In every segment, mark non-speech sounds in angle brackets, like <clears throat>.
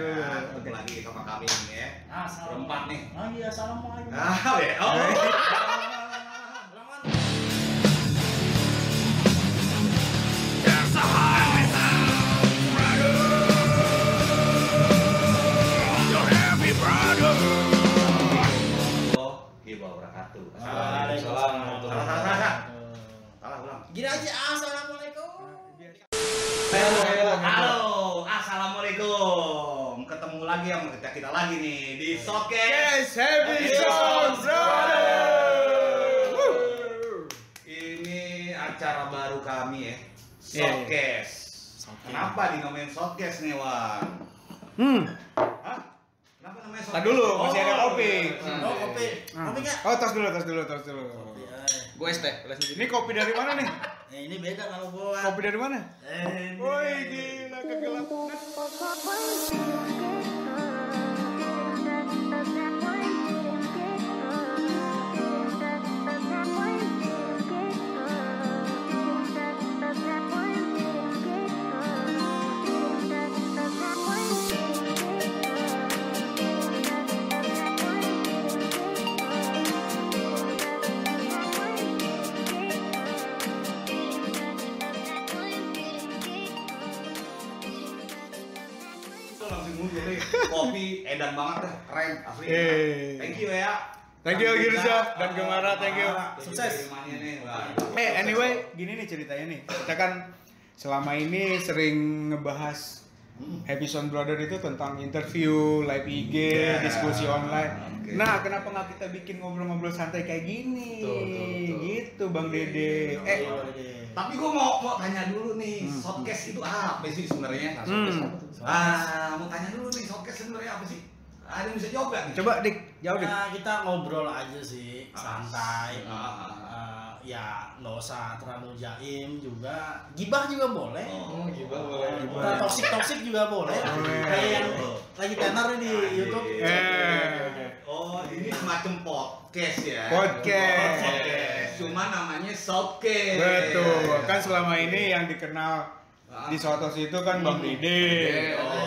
dulu. Ya, Oke. ketemu lagi sama kami ini ya. Ah, salam. Berempat nih. Ah iya, assalamualaikum. Ah, <laughs> ya. Oh. Selamat. Warahmatullahi wabarakatuh. Waalaikumsalam. Salah, salah, salah. Salah ulang. Gini aja, assalamualaikum. Halo, halo, Halo, assalamualaikum. Sama kita kita lagi nih di Showcase. Yes, happy song, brother. Ini acara baru kami ya. Iya, iya. Showcase. Kenapa dinamain Showcase nih, Wan? Hmm. Hah? Kenapa namanya Showcase? Tar dulu, masih ada kopi. iya. Oh, kopi. Hmm. Kopi? Oh, tos dulu, tos dulu, tos dulu. Kopi, eh. Gue es teh, Ini kopi dari mana nih? <laughs> Eh, ini beda kalau gua. Kopi dari mana? Eh, ini. Woi, gila kegelapan. Edan banget dah, keren asli. Eh. Thank you ya. Thank you, Girza dan Gemara, thank you. Sukses. Eh, anyway, gini nih ceritanya nih. Kita kan selama ini sering ngebahas Happy Sound Brother itu tentang interview, live IG, Ya, diskusi online. oke. Nah, kenapa nggak kita bikin ngobrol-ngobrol santai kayak gini? Betul, betul, betul. Gitu, Bang Dede. Iya, Eh, Iya, Tapi gua mau mau tanya dulu nih, Hmm. showcase itu apa sih sebenarnya? Hmm. Ah, mau tanya dulu nih, showcase sebenarnya apa sih? Ada yang bisa jawab gak nih? coba Dik, jauh Dik. Nah, kita ngobrol aja sih, santai. Ah, ah, ah. Ya nggak usah terlalu jaim juga. Gibah juga boleh. Oh, gibah boleh. Nah, toksik toksik juga boleh. Boleh. Kayak yang lagi tenar di YouTube. Eh. Oh, ini semacam podcast ya. Podcast. Podcast. Cuma namanya showcase. Betul. Kan selama ini yang dikenal Ah. di Sotos itu kan Bang Dede, Oh.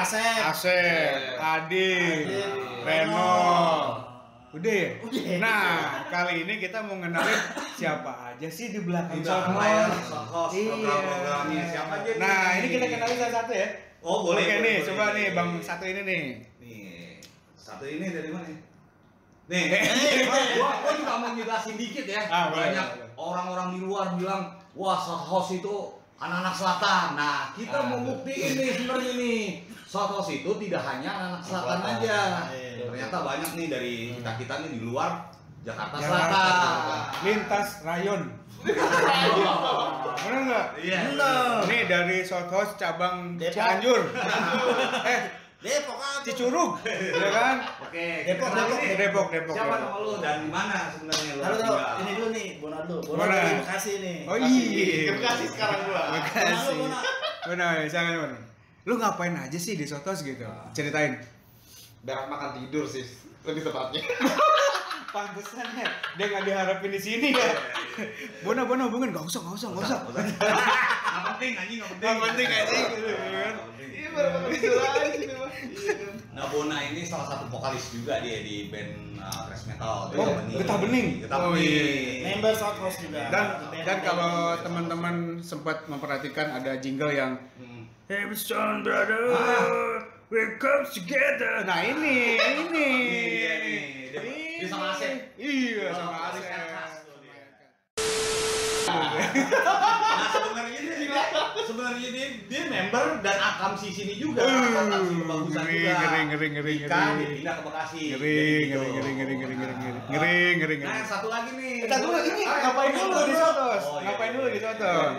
Asep. Asep, Adit, Reno. Udah ya? Udah. Nah, kali ini kita mau ngenalin siapa aja sih di belakang Sotos. Sotos, Iya. program-programnya. Siapa aja nih? Nah, ini kita kenalin satu-satu ya. Oh, boleh. Oke boleh, nih, boleh. coba nih Bang satu ini nih. Nih, satu ini dari mana? nih? Nih, Eh. gua, gua juga mau jelasin dikit ya. Ah, boleh, Banyak orang-orang di luar bilang, wah Sotos itu anak-anak selatan. Nah, kita Ah. mau buktiin nih sebenarnya nih. Sotos itu tidak hanya anak-anak selatan Selatan. aja. Iya. Ternyata banyak nih dari kita-kita nih di luar Jakarta Jakarta. Selatan. Lintas rayon. Bener nggak? Iya. Bener. Ini dari Sotos cabang Depok. Cianjur. <laughs> eh, Depok kan. Cicurug, ya kan? Oke, Depok, Depok. Depok, Depok. Siapa Depok. nama lu dan di mana sebenarnya lu? Tinggal? Ini dulu nih, Bonar dulu. Bonar dari Bekasi nih. Oh iya. Bekasi sekarang gua. Bekasi. Bonar, Benar, jangan benar. Lu ngapain aja sih di Sotos gitu? Ceritain. Berak makan tidur sih, lebih tepatnya. <laughs> Pantesan ya, dia nggak diharapin di sini ya. Bona, bona, hubungin, nggak usah, nggak usah, nggak usah. Nggak <laughs> penting anjing, nggak penting. Nggak penting, anjing, gitu kan. Iya, baru tidur aja sih memang. Nah, Bona ini salah satu vokalis juga dia di band uh, thrash metal. Oh, Getah Bening. Getah Oh, Bening. iya. Member South Coast juga. Dan dan kalau teman-teman sempat memperhatikan ada jingle yang Hmm. Hey son brother, Ah. We come together. Nah ini, ini. Ini dia nih. Dia- Ini. sama Asep. Iya, sama Asep. dia. Nah, sebenarnya dia sebenarnya dia, dia member dan akam si sini juga. Akam si bagusan ngeri, juga. ngeri, ngeri, ngeri, ngeri. ke Bekasi. Ngeri, Jadi ngeri, gitu. ngeri, ngeri, ngeri, ngeri, ngeri, Nah, ngeri, ngeri, Nah, ngeri. satu lagi nih. Kita dulu ini Ah, ngapain dulu di Sotos? Oh, iya, Ngapain iya, dulu di iya. Sotos?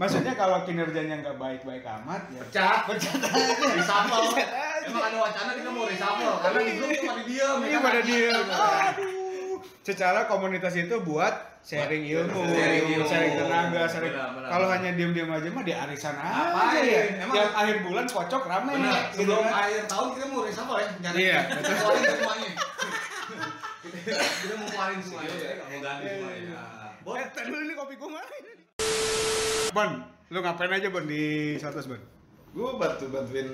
Iya, iya. Maksudnya kalau kinerjanya nggak baik-baik amat ya. Pecat, pecat <laughs> aja. Reshuffle. Aja. Emang ada wacana kita mau reshuffle karena di grup tuh pada diam. Iya ya kan? pada dia. Aduh. Secara komunitas itu buat sharing ilmu, Sharing ilmu. sharing tenaga, sharing. Kalau hanya diam-diam aja mah di arisan aja Ngapain? ya. Emang- Tiap akhir bulan kocok rame. Benar, gitu sebelum kan. akhir tahun kita mau reshuffle ya. Iya, <laughs> keluarin semuanya. kita, mau keluarin semuanya, Iya. kita mau ganti semuanya. Bon, Eh, tadi ini kopi gua mana? Bon, lu ngapain aja Bon di Sotos Bon? Gue bantu bantuin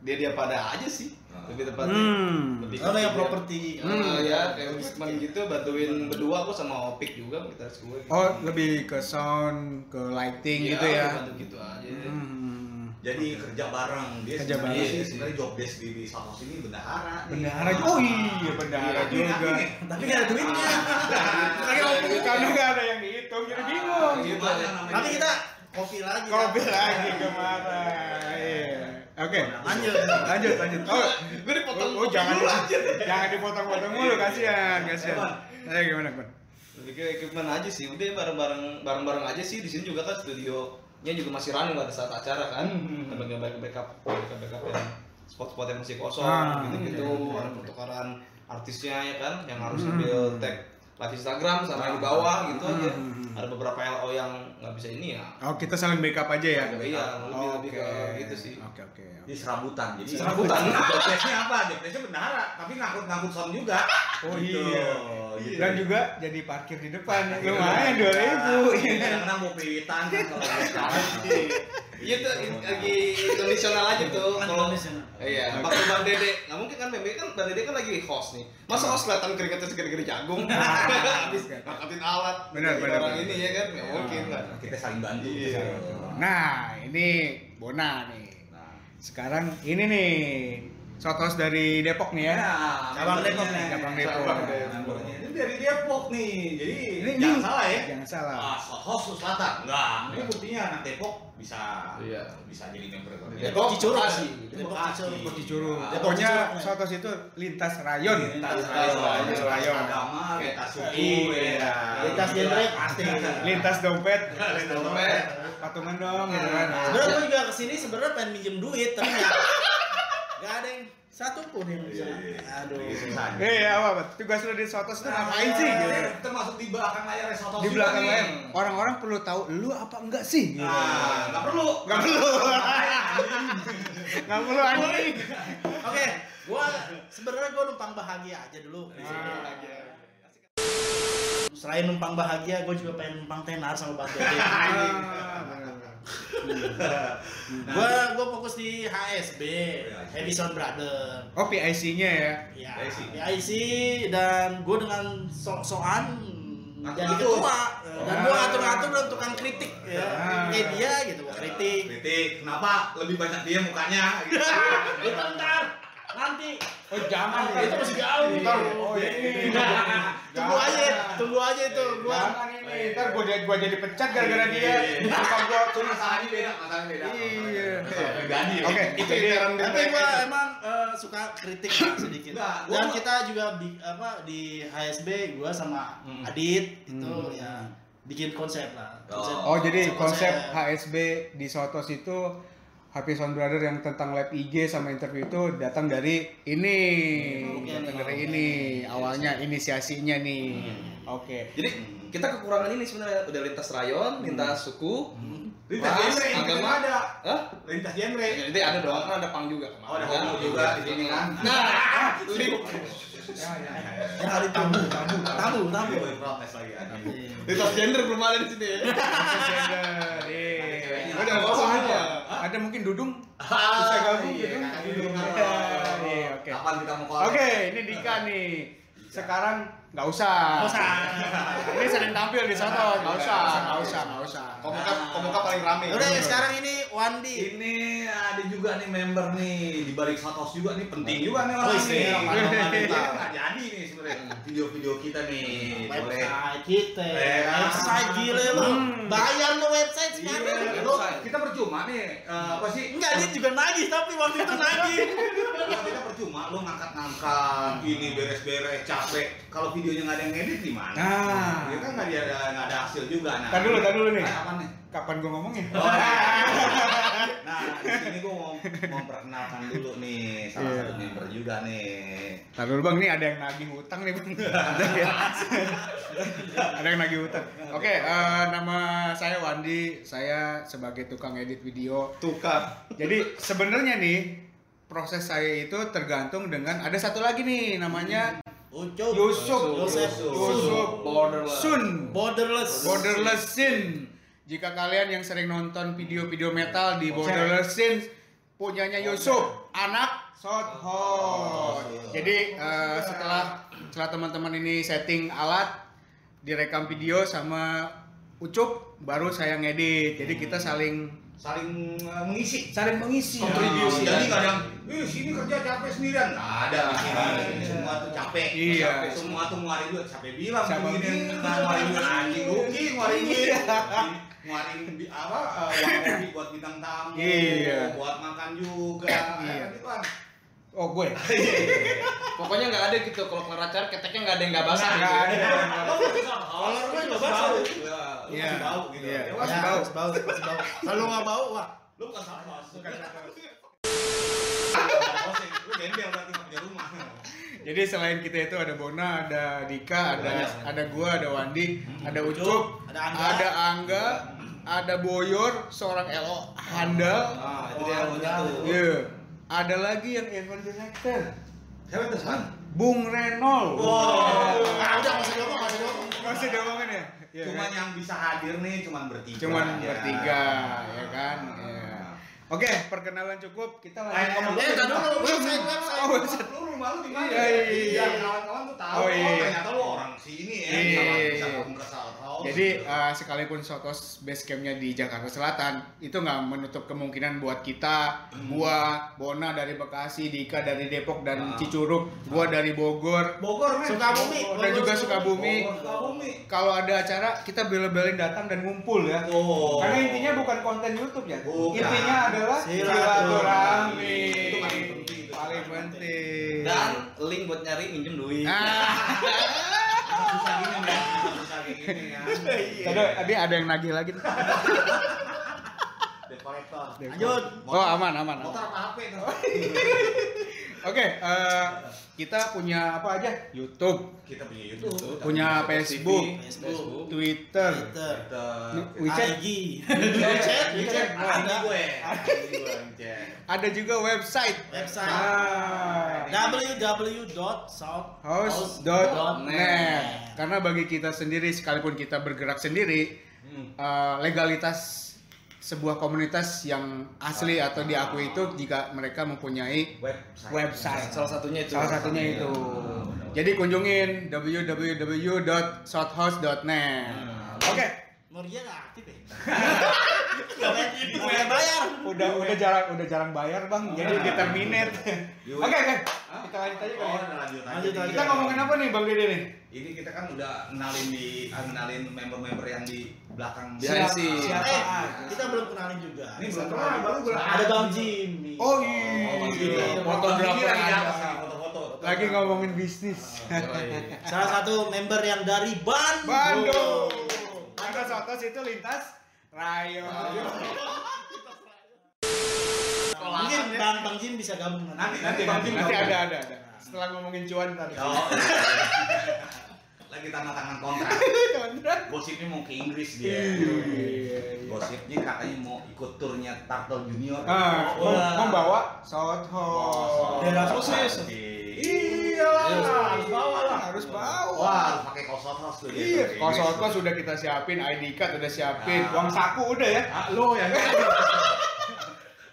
dia dia pada aja sih lebih tepatnya Hmm. lebih Oh, dia- properti. Hmm, ya kayak wisman gitu bantuin berdua aku sama Opik juga kita gue gitu. Oh, lebih ke sound, ke lighting Iya, gitu ya. bantu gitu aja Hmm. Jadi kerja bareng. Dia Kerja sebenarnya bareng. sih sebenarnya job desk di, di Satos ini bendahara. nih. Bendahara. Oh iya, bendahara Iya, juga. Tapi nggak ada duitnya. Karena nggak ada yang dihitung, jadi bingung. Ah, Gimana namanya? Tapi kita kopi lagi. Kopi kan? lagi kemarin. Iya. Oke. Lanjut. Lanjut, lanjut. Oh, gue dipotong oh, jangan dulu anjir. jangan dipotong-potong mulu, kasihan, kasihan. Ayo gimana, Kun? lebih ke equipment aja sih udah bareng-bareng bareng-bareng aja sih di sini juga kan studionya juga masih running pada saat acara kan Hmm. ada backup backup backup backup yang spot-spot yang masih kosong Ah, gitu-gitu iya, iya. ada pertukaran artisnya ya kan yang harus Hmm. ambil tag live Instagram sama yang di bawah gitu Hmm, aja hmm, hmm. ada beberapa LO yang nggak bisa ini ya Oh, kita saling backup aja ya? iya lebih lebih Oke. ke gitu sih Oke, oke. Di serabutan. Jadi Serabutan. <laughs> Job desk-nya apa? Job desk-nya bendahara, tapi ngangkut-ngangkut sound juga. Oh Gitu. iya. Gitu. Dan juga jadi parkir di depan. Lumayan dua ribu. Kadang-kadang mau pewitan kan kalau. <laughs> iya tuh lagi kondisional aja tuh kalau Kondisional. iya waktu bang dede nggak mungkin kan bang dede kan bang dede kan lagi host nih masa host kelihatan keringetnya segede-gede jagung habis ngangkatin alat Benar, benar, orang ini ya kan nggak mungkin kan Kita saling bantu. Iya. kita saling bantu. Nah, ini Bona nih. Nah. Sekarang ini nih Sotos dari Depok nih ya. Cabang Depok nih, Cabang Depok. Cabang. Ini dari Depok nih. Jadi Ini jangan ini- salah ya. Jangan salah. Ah, host Selatan. Enggak. Ini buktinya anak Depok bisa Iya. bisa jadi member. Depok Cicurug. Bekasi. Depok Cicurug. Depok Cicurug. Nah, Depok Pokoknya. Sotos itu lintas rayon. Lintas Lintas rayon, lintas Rayon. agama, lintas suku, Iya. ya. Lintas genre pasti. Lintas dompet. Lintas dompet. Patungan dong gitu kan. Sebenarnya gue juga ke sini sebenarnya pengen minjem duit tapi nggak ada yang satu pun yang bisa. Aduh. Lagi susah. Eh, apa, apa? Tugas lu di Sotos itu ngapain sih gitu? Kita masuk di belakang layar Sotos Di belakang layar orang-orang perlu tahu lu apa enggak sih gitu. Nah, nggak perlu. Nggak perlu. Nggak perlu anjing. Oke, gua sebenarnya gua numpang bahagia aja dulu. di sini. Selain numpang bahagia, gue juga pengen numpang tenar sama Bang Dede. Ah, bener. Gua gua fokus di HSB, Edison Brother. Oh PIC-nya ya. Ya, PIC. PIC dan gue dengan sok-sokan jadi ketua dan gue ngatur-ngatur dan tukang kritik ya. Ah. Kayak dia gitu, gua kritik. Kritik, kenapa lebih banyak dia mukanya? <laughs> Gitu. Itu ntar nanti Oh jangan itu masih jauh. Ntar, oh ini. Tunggu aja, tunggu aja itu gua. Jangan ini. Ntar gua jadi gua jadi pecat gara-gara dia. Bukan gua Cuma masalahnya beda, masalahnya beda. Iya. Ya. Oke, itu jadi Tapi gua emang eh, suka kritik sedikit. Dan kita juga apa di HSB gua sama Hmm. Adit itu Hmm. ya bikin konsep lah. Oh. Oh jadi konsep HSB di Sotos itu Happy Sound Brother yang tentang live IG sama interview itu datang dari ini, Oke, datang dari oke. ini awalnya inisiasinya nih. Oke. jadi kita kekurangan ini sebenarnya udah lintas rayon lintas suku Lintas Ras, genre ini agama. kan ada. Hah? Lintas genre. Nanti ada dong, kan ada pang juga. Oh, ada homo juga di sini kan. Nah, <laughs> lip. Ya hari tamu, tamu, tamu, tamu. Gue protes lagi anjing. Lintas gender belum ada di sini ya. Gender, iya. Udah kosong aja. Ada mungkin Dudung Ah, bisa gabung iya, gitu. kan, Dudung. Iya, iya, oke. Kapan kita mau collab? Oke, ini Dika nih. Sekarang nggak usah. Nggak usah. Ini sering tampil di Sotos, nggak usah, nggak usah, nggak usah. Komuka komuka paling rame. Udah ya, sekarang ini Wandi. Ini ada juga nih member nih di balik Satos juga nih penting juga nih Oh, orang isi. nih. Nggak jadi nih sebenarnya video-video kita nih boleh. Website kita, Eh, website gile lu. Hmm. Bayar lu website Iya, sekarang. lu, kita percuma nih eh, apa sih? Enggak, dia juga nagih tapi waktu itu nagih. Kita percuma, lu ngangkat-ngangkat ini beres-beres capek. Kalau videonya nggak ada yang edit gimana? Nah. Ya kan nggak ada nggak ada hasil juga. Nah, Tar dulu, tar dulu nih. Apa nih? Kapan gua ngomongin? Oh, <laughs> nah, di sini gue mau memperkenalkan dulu nih salah Iya. satu member juga nih. Tar dulu bang, ini ada yang nagih hutang nih bang. <laughs> Ada ya? ada yang nagih hutang. Oke, eh, nama saya Wandi. Saya sebagai tukang edit video. Tukar. Jadi sebenarnya nih proses saya itu tergantung dengan ada satu lagi nih namanya Ucup. Yusuf. Yusuf. Yusuf. Borderless. Sun. Borderless. Borderless Sin. Jika kalian yang sering nonton video-video metal di Borderless Sin, punyanya Yusuf, anak Sothos. Jadi eh, setelah setelah teman-teman ini setting alat, direkam video sama Ucup, baru saya ngedit. Jadi kita saling saling uh, mengisi saling mengisi. kontribusi Ya. jadi kadang eh sini kerja capek sendirian nggak ada sini semua tuh capek Iya. Capek. semua tuh ngeluarin duit capek bilang Siapa begini bilang? nggak ngeluarin duit anjing rugi ngeluarin duit Iya. ngeluarin di apa uh, uang kopi buat bintang tamu Iya. buat makan juga Iya. gitu kan Oh gue. Pokoknya nggak ada gitu kalau kelar acara keteknya nggak ada yang nggak basah Nggak gitu. ada. kalau gue juga bau bau. Lu Iya. masih bau gitu Iya. Ya, Masih Ya, bau. masih bau, masih bau. Kalau nggak bau, wah. lu bukan salah lu gembel berarti nggak punya rumah Jadi selain kita itu ada Bona, ada Dika, ada Banyak. ada gua, ada Wandi, ada Ucup, ada Angga. ada Angga, ada Boyor, seorang LO handal. Ah, itu dia punya tuh. Iya. Ada lagi yang event director, siapa itu san Bung Renol. Wow. Ah, udah masih ngomong, masih ngomong. Masih diomongin ya? Iya, cuman kan? yang bisa hadir nih cuman bertiga cuman Ya. bertiga, ya kan? Iya. Oke, perkenalan cukup. Kita Ayo lanjut. ngomong Eh, dulu. tadi dulu, website, website. Oh, website. Lu rumah lu di mana? Iya, iya, iya. Biar kawan-kawan tuh tahu. Oh, iya, iya. ternyata lu orang sini ya. Iya, iya, bisa iya. ke Jadi uh, sekalipun Sotos base campnya di Jakarta Selatan, itu nggak menutup kemungkinan buat kita, gua, Bona dari Bekasi, Dika dari Depok dan Ah. Cicurug, gua dari Bogor, Bogor men. Sukabumi. dan juga Sukabumi. Bogor, Sukabumi. Kalau ada acara kita bela-belain datang dan ngumpul ya. Tuh. Karena intinya bukan konten YouTube ya. Bukan. Intinya adalah Silaturahmi. Itu paling penting, itu Paling paling penting. Dan link buat nyari minjem duit. Ah. <laughs> susah gini men. Susah kayak gini ya. Tadi, tadi ada yang nagih lagi. Debt collector. Lanjut. Oh aman aman. aman. Motor apa HP tuh? <laughs> Oke, eh, kita punya apa aja? YouTube, Kita punya YouTube. punya TV, Facebook, Facebook. Twitter, Twitter. WeChat, IG. <laughs> WeChat, WeChat. Ada gue. Ada juga website. Website. Ah, house.net. Karena bagi kita sendiri, sekalipun kita bergerak sendiri, Hmm. eh, legalitas sebuah komunitas yang asli atau diakui itu jika mereka mempunyai Website. website. Salah satunya itu. Salah satunya itu. Jadi kunjungin www.shothouse.net. Oke, Moria nggak aktif ya? Nggak bayar. bayar. udah udah jarang udah jarang bayar bang, jadi di terminate. Yuk. <laughs> Oke oke, kita lanjut aja kali Oh, ya. udah lanjut aja. Lanjut aja. Kita ngomongin apa nih bang Dede nih? Ini kita kan udah kenalin di ah, kenalin member-member yang di belakang. Scene. Siapa? Eh, kita belum kenalin juga. Ini belum Satu kenal, lagi. baru. Ada Bang Jimmy. Oh Oh, iya, atas nih, foto-foto. Lagi ngomongin bisnis. Salah satu member yang dari Bandung. Bandung. Maka Sotos itu lintas Rayon. Mungkin Bang Bang Jim bisa gabung Nanti Nanti Bang nanti, Jim nanti ada ada ada. Setelah ngomongin cuan tadi. Oh. Lagi tanda tangan kontrak. Kontrak. Gosipnya mau ke Inggris dia. Iya, iya. Gosipnya katanya mau ikut turnya Turtle Junior. Ah, membawa Sothos. Daerah sosis. Iya lah, harus bawa lah. Harus bawa. Wah, harus pakai kaos Sothos tuh. Iya, Sothos tuh. sudah kita siapin, ID card udah siapin, Ah. uang saku udah ya. Ah, lu yang <laughs>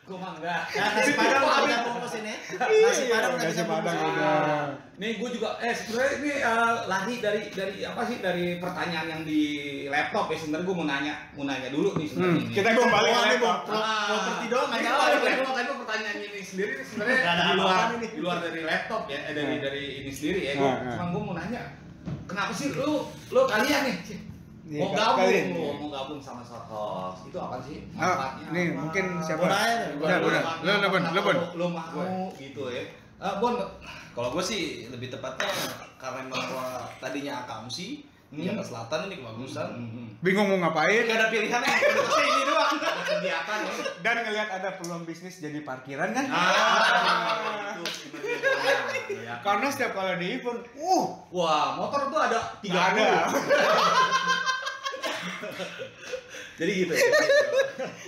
Gua mah enggak. Nah, nasi padang udah gabung ke sini. Nasi padang udah gabung ke Padang udah. Nih gue juga eh sebenarnya ini eh, lari dari dari apa sih dari pertanyaan yang di laptop ya sebenarnya gue mau nanya mau nanya dulu nih sebenarnya. Hmm, ini. kita Wah, ini laptop. Pro- properti doang nggak jawab. balik lagi tadi pertanyaan ini sendiri ini sebenarnya di luar di luar dari laptop ya eh, dari Nah. dari ini sendiri ya. Gue Nah, nah. cuma gue mau nanya kenapa sih lu lu kalian nih Iya, mau gabung kalian. mau gabung sama Sotos itu apa sih Ah, manfaatnya nih apa? mungkin siapa? Deh, Udah, udah. Lu, lu, Bon, lu, Bon. Lu mau gitu ya. Ah, Bon, Kalau gue sih lebih tepatnya karena memang gua tadinya akamsi di Hmm. Jakarta Selatan ini kebagusan. Bingung mau ngapain Gak ada pilihan ya, ini doang. ada kegiatan ya. dan ngelihat ada peluang bisnis jadi parkiran kan? Ah, sebenarnya. Karena setiap kali di event, uh, Wah, motor tuh ada tiga ada. <laughs> <laughs> Jadi gitu. ya. <laughs>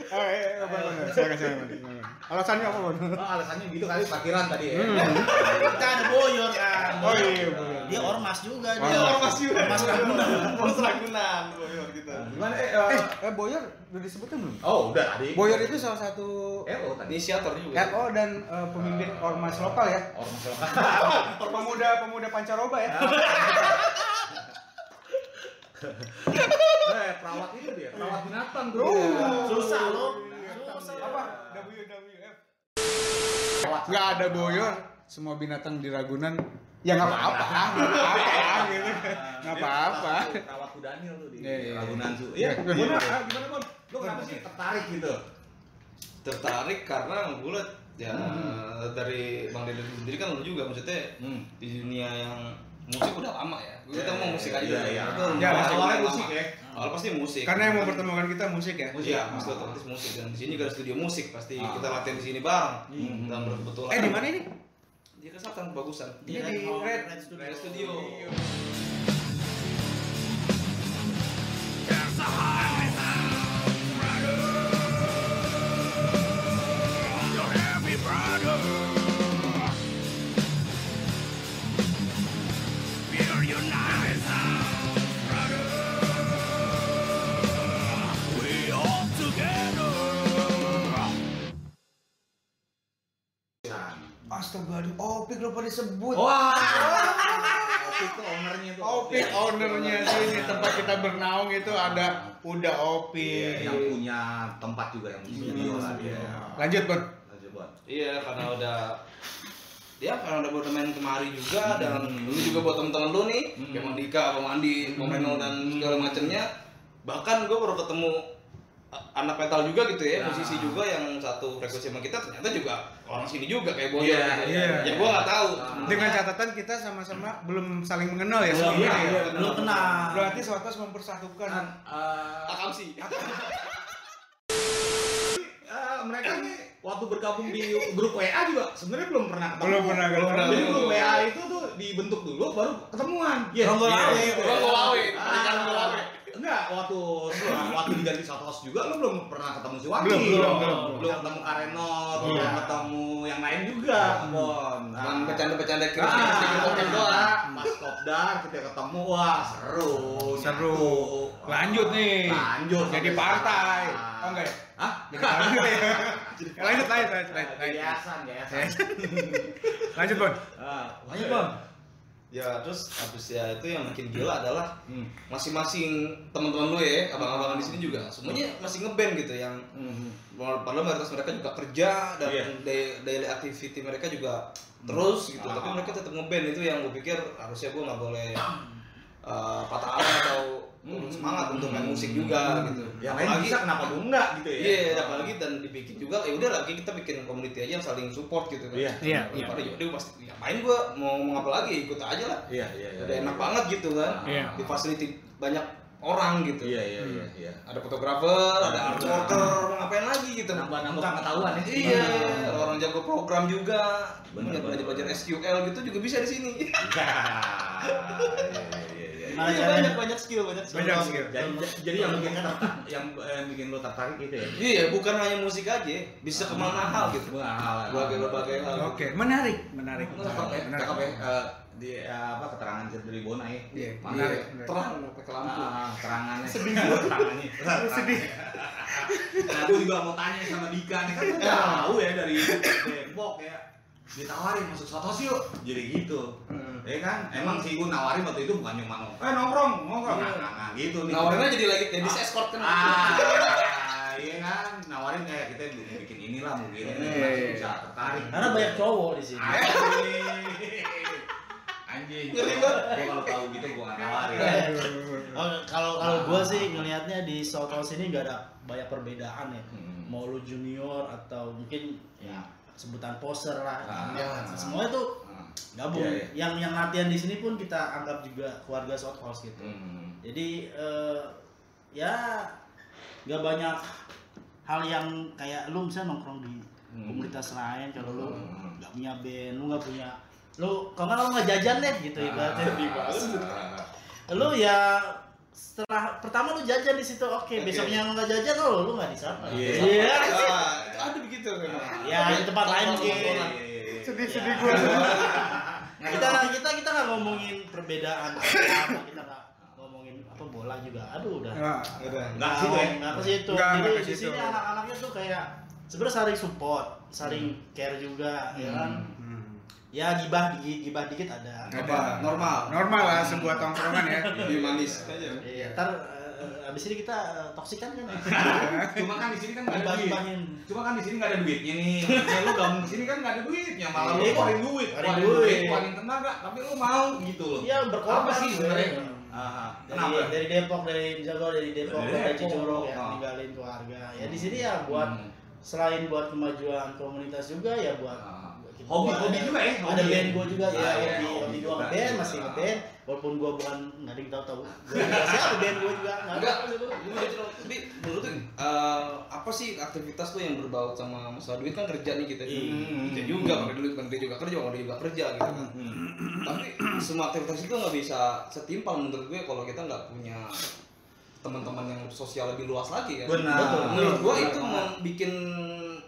Eh, eh, apa. Silakan, silakan. silakan. Alasannya apa, Bon? Oh, alasannya gitu kali parkiran tadi ya. Kita ada boyor kan. Oh iya, Boyor. Dia ormas juga dia. Ormas juga. Ormas Ragunan. Ormas Ragunan. Boyor gitu. Gimana eh, Eh, eh, eh Boyer udah disebutin belum? Oh, udah tadi. Boyer itu salah satu RO tadi. Inisiator juga. RO dan eh, pemimpin ormas lokal ya. Ormas lokal. <laughs> Pemuda pemuda pancaroba ya. <laughs> Eh, perawat itu dia, perawat binatang tuh. Oh. dia. Susah lo. Susah. Apa? WWF. Perawat Nggak ada Boyor, semua binatang di Ragunan ya nggak apa-apa, nggak apa-apa <laughs> gitu. Nggak apa-apa. Dia Perawat Kudanil tuh di Iya, iya, iya. Ragunan tuh. Iya. Iya, gimana? Gimana, Bon? Lu kenapa sih tertarik gitu? Tertarik karena gue ya dari Bang Dede sendiri kan lu juga maksudnya Hmm. di dunia yang musik udah lama ya. Kita mau musik aja. Iya, iya. Itu Ya, musik awalnya musik lama. ya. Awal pasti musik. Karena yang mempertemukan kita musik ya. Musik. Iya, pasti otomatis musik dan di sini juga ada studio musik pasti Ah. kita latihan di sini bareng. Hmm. Dan berkebetulan. Eh di mana ini? Di Kesatan bagusan. Ini di Red- Red Studio. Red Studio. Astagfirullah, Opik lupa disebut. Wah. Itu ownernya tuh. Opik ownernya sini tempat kita bernaung itu ada udah Iya, Opik. yang punya tempat juga yang studio lah dia. Lanjut, Bon. Lanjut, Bon. Iya, karena udah ya karena udah udah main kemari juga Hmm. dan lu juga buat temen-temen lu nih Hmm. kayak Mang Dika, Bang Andi, Bang Renol dan segala macamnya bahkan gue baru ketemu anak metal juga gitu ya, Nah. musisi juga yang satu frekuensi sama kita ternyata juga orang sini juga kayak Boyo Iya, gitu. iya. Ya gue nggak tahu. Dengan catatan kita sama-sama belum saling mengenal ya Belum, sebelum iya, ini ya. iya, belum kenal. Berarti Sotos mempersatukan. Kan, eh, Akam sih. <laughs> eh, mereka nih waktu bergabung di grup WA juga sebenarnya belum pernah ketemu. Belum pernah ketemu. Jadi grup WA itu tuh dibentuk dulu baru ketemuan. Yes. Ronggolawe. yes. Ronggolawe. Ah. Enggak, waktu <laughs> waktu diganti satu host juga lu belum pernah ketemu si Waki. Belum, belum, belum. Belum ketemu Karenot, Belum. belum ketemu yang lain juga, Bon. Dan bercanda-bercanda Ah, kira-kira sedikit oke doang. Pas kopdar kita ketemu, wah seru. Seru. nyatu. Lanjut nih. Lanjut. Jadi partai. sekarang. Oh enggak ya? Hah? Jadi partai. <laughs> lanjut, lanjut, lanjut, lanjut. yayasan, yayasan. Lanjut, Bon. Ah, lanjut, Bon. Ya terus habis ya itu yang makin gila adalah Hmm. masing-masing teman-teman lu ya, abang-abangan di sini juga semuanya masih ngeband gitu yang Hmm. padahal mayoritas mereka juga kerja dan day- daily activity mereka juga terus gitu. Ah. tapi mereka tetap ngeband itu yang gue pikir harusnya gue nggak boleh uh, patah arang atau Hmm. semangat untuk main musik juga gitu Yang lain bisa kenapa lu enggak gitu ya? iya apalagi dan dibikin juga ya udah lagi kita bikin community aja yang saling support gitu kan Iya. Iya, iya. Daripada yaudah gue pasti ya main gue mau ngomong apa lagi ikut aja lah Iya, iya, iya. udah enak banget gitu kan Iya. di facility banyak orang gitu Iya, iya, iya, iya. ada fotografer ada art worker mau ngapain lagi gitu Nambah-nambah pengetahuan ya. Iya, ada orang jago program juga. Bener, Bener, belajar belajar. SQL gitu juga bisa di sini. <laughs> Iya, iya, iya, iya. Gimana Iya, caranya? banyak banyak skill, banyak skill. Banyak skill. Jadi, jadi yang bikin tertarik, yang eh, bikin lo tertarik gitu ya? Iya, bukan hanya musik aja, bisa ke mana hal gitu. Wah, hal Berbagai berbagai hal. Oke, menarik, menarik. Cakep ya, Menarik. cakep ya. Eh, di eh, apa keterangan dari Bona ya? Iya, Mana? menarik. Iya, terang pakai lampu. Ah, keterangannya. Sedih <laughs> keterangannya. Sedih. Nah, gue juga mau tanya sama Dika nih kan tahu ya dari Depok ya ditawarin masuk Sotos yuk jadi gitu ya kan emang sih gue nawarin waktu itu bukan cuma nongkrong eh nongkrong nongkrong nah, nah, nah, gitu nih Nawarinnya jadi lagi jadi Ah. escort kan. ah iya kan nawarin kayak kita belum bikin inilah mungkin Iya, iya, bisa tertarik Karena banyak cowok di sini. anjing anjing Ngeri banget. gue kalau tahu gitu gue nggak nawarin. Oh, kalau kalau gua sih ngelihatnya di South House ini nggak ada banyak perbedaan ya. Hmm. Mau lu junior atau mungkin ya sebutan poser lah. Ah, ya, ah, semua itu Ah. gabung. Iya, iya. Yang yang latihan di sini pun kita anggap juga keluarga South House gitu. Hmm. Jadi eh, ya nggak banyak hal yang kayak lu misalnya nongkrong di Hmm. komunitas lain kalau lu Hmm. nggak punya band, lu nggak punya lu kalau nggak lu nggak jajan deh gitu ibaratnya. Ah. Lu ya setelah pertama lu jajan di situ oke besoknya lu nggak jajan oh lu nggak di sana Iya. Iya. Ah, itu ada begitu memang. Ya, di tempat lain mungkin. Iya, iya, iya. Sedih-sedih <laughs> gue. Nah, kita kita kita nggak ngomongin perbedaan apa, kita nggak ngomongin apa bola juga. Aduh udah. Nah, Nggak sih, ya? nggak ke situ. Nggak, Jadi nggak ke di situ. sini anak-anaknya tuh kayak sebenarnya saling support, saling care juga, ya kan. Hmm. Ya gibah dikit, gibah dikit ada. Ada. Normal. Normal lah sebuah tongkrongan ya. <laughs> Lebih manis aja. Iya, ntar eh, abis ini kita eh, toksikan kan ya. <laughs> Cuma kan di sini kan nggak ada duit. Cuma kan di sini nggak ada duitnya nih. Ya lu gabung ke sini kan nggak ada duitnya, malah lu Iya. keluarin duit, Keluarin keluarin duit. keluarin tenaga, tapi lu mau gitu loh. Iya berkorban Apa sih sebenarnya? Aha. Dari, Kenapa? dari Depok, dari Jago, dari Depok, Dari dari ya, Ah. ninggalin keluarga. Ya di sini ya buat Hmm. selain buat kemajuan komunitas juga ya buat Hobi- juga hobi ada- juga ya, ada hobi ya. band gue juga ya Ah, iya, hobi hobi hobi gue juga. ngeband masih Ah. ngeband walaupun gue bukan nggak ada yang tahu tahu gue siapa <laughs> band gue juga nggak Enggak, tapi menurut lu eh, apa sih aktivitas tuh yang berbau sama masalah duit kan kerja nih kita Hmm. kita juga pakai duit pakai juga kerja orang juga kerja gitu kan tapi semua aktivitas itu nggak bisa setimpal menurut gue kalau kita nggak punya teman-teman yang sosial lebih luas lagi kan Benar. Betul. menurut gue itu mau bikin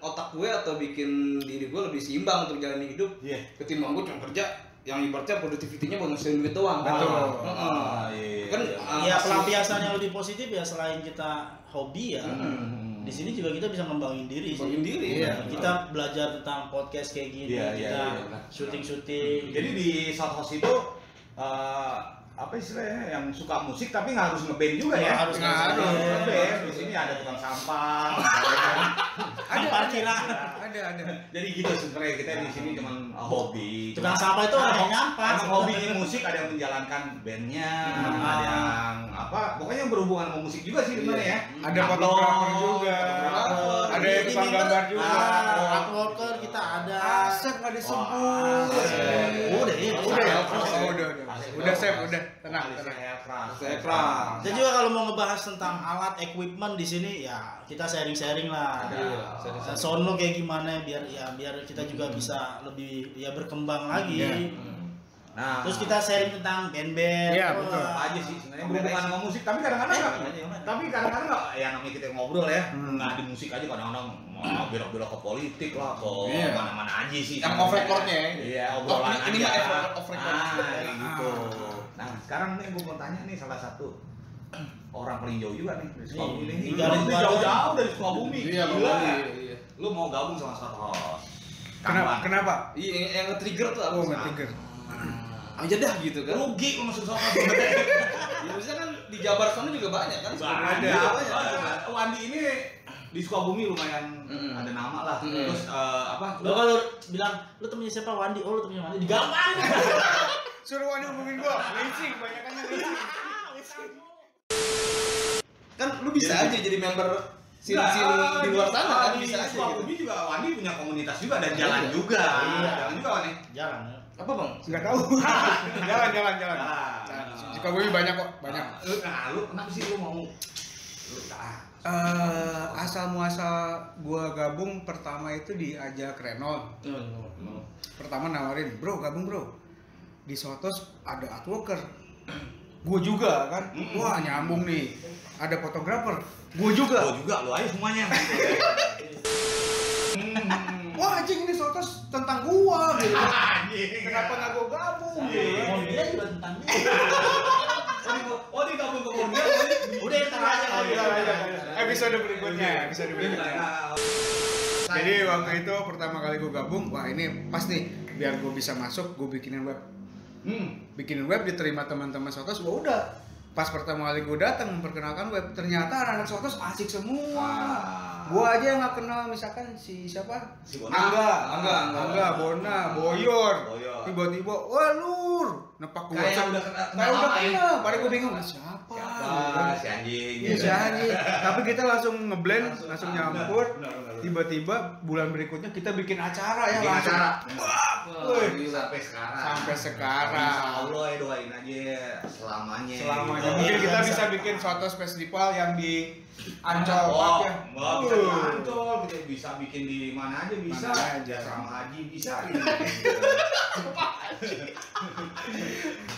otak gue atau bikin diri gue lebih seimbang untuk jalani hidup Iya. ketimbang gue cuma kerja yang ibaratnya produktivitinya buat ngasilin duit doang kan Betul. Heeh. Ah, iya, kan iya. ah, ya hasil- pelampiasan yang lebih positif ya selain kita hobi ya Hmm. di sini juga kita bisa ngembangin diri sih. Ngembangin diri, Iya, iya. kita belajar tentang podcast kayak gini Iya, iya, kita iya, benar. syuting syuting Jadi di South House itu eh, apa istilahnya yang suka musik tapi nggak harus ngeband juga ya? Nggak harus Nggak harus ngeband. Di sini ada tukang sampah. Ada parkiran Ada, ada. Jadi gitu sebenarnya kita di sini cuma hobi. tukang Cuma- sampah itu orang yang nyampah Emang hobi musik ada yang menjalankan bandnya, Hmm. ada yang apa? Pokoknya yang berhubungan sama musik juga sih sebenarnya ya. Ada fotografer juga. Ada yang tukang gambar juga. ah, artworker kita ada Asep nggak disebut. Udah ya Udah ya? Udah, udah. Asep. Udah, Sep, udah. Tenang, tenang. Aircraft. Dan juga kalau mau ngebahas tentang alat equipment di sini ya kita sharing-sharing lah. Ada. Iya. Nah, sono kayak gimana biar ya biar kita juga bisa lebih ya berkembang lagi. Iya. Nah, Terus kita sharing tentang band-band. Iya, betul. apa aja sih sebenarnya berhubungan sama musik tapi kadang-kadang nggak tapi kadang-kadang nggak ya namanya kita ngobrol ya Hmm. nggak di musik aja kadang-kadang mau belok-belok ke politik lah ke Iya. mana-mana aja sih Yang off record-nya ya? iya obrolan Oh, ini- ini aja mah off- record. nah kayak gitu Ah. nah sekarang nih gue mau tanya nih salah satu orang paling jauh juga nih dari Sukabumi Nih, nih tinggalin Lu keluarga. jauh-jauh dari Sukabumi Iya, Gila. Iya, iya. lu mau gabung sama satu host Kenapa? Kenapa? Iya, yang, nge-trigger tuh apa? Oh, nge-trigger. Aja dah gitu kan. rugi lu masuk soal <laughs> Ya maksudnya kan di Jabar sana juga banyak kan. ada Iya, banyak. ada Wandi ini di Sukabumi lumayan Mm-mm. ada nama lah Mm-mm. terus eh, apa Lo kalau bilang lu temennya siapa Wandi? Oh lu temennya Wandi. Digampang. <laughs> Suruh Wandi hubungin gua. Leasing, banyak kan leasing. <laughs> Kan lu bisa aja jadi member sini-sini Nah, di luar sana kan di bisa aja. Sukabumi Gitu. juga Wandi punya komunitas juga dan jalan Iya. juga Iya. jalan juga Wandi Jarang. ya. Apa bang? Enggak tahu. <laughs> jalan, jalan, jalan. Jalan. Sukabumi banyak kok, banyak. Nah, lu nah kenapa sih lu mau lu Eh, asal muasal gua gabung pertama itu diajak Renol. Pertama nawarin, bro gabung bro. Di Sotos ada artworker. Gue juga kan, Mm-mm. wah nyambung nih. Ada fotografer, gue juga. gua juga lu aja semuanya. Hmm. Wah anjing ini Sotos tentang gua gitu. Anjing. Kenapa nggak gua gabung? Iya. gitu dia juga tentang <laughs> dia. Oh, di- Oh, gabung ke Borneo. Udah ntar aja Oh, kalau iya, iya, iya. Episode berikutnya, episode berikutnya. Jadi waktu itu pertama kali gue gabung, wah ini pas nih biar gue bisa masuk, gue bikinin web, Hmm. bikinin web diterima teman-teman Sotos, wah udah. Pas pertama kali gue datang memperkenalkan web, ternyata anak-anak Sotos asik semua. Ah. Gue aja yang nggak kenal misalkan si siapa? Si Bona. Angga, Angga, Angga, Angga. Bona, Boyor. Boyor. Tiba-tiba, wah lur, nepak gue. Kayak udah kenal- Kayak udah kenal ya. Padahal gue bingung, "Ah, siapa? Siapa? Si anjing. Iya si anjing. Tapi kita langsung ngeblend, Langsung- langsung nyampur. Tiba-tiba bulan berikutnya kita bikin acara ya Bikin langsung. acara. Wih, sampai sekarang. Sampai sekarang. Insya Allah ya doain aja selamanya. Selamanya. Mungkin kita bisa bikin suatu festival yang di Ancol Park Oh, ya. Di. Ancol, kita bisa bikin di mana aja bisa. Mana aja. Sama Haji bisa. <laughs>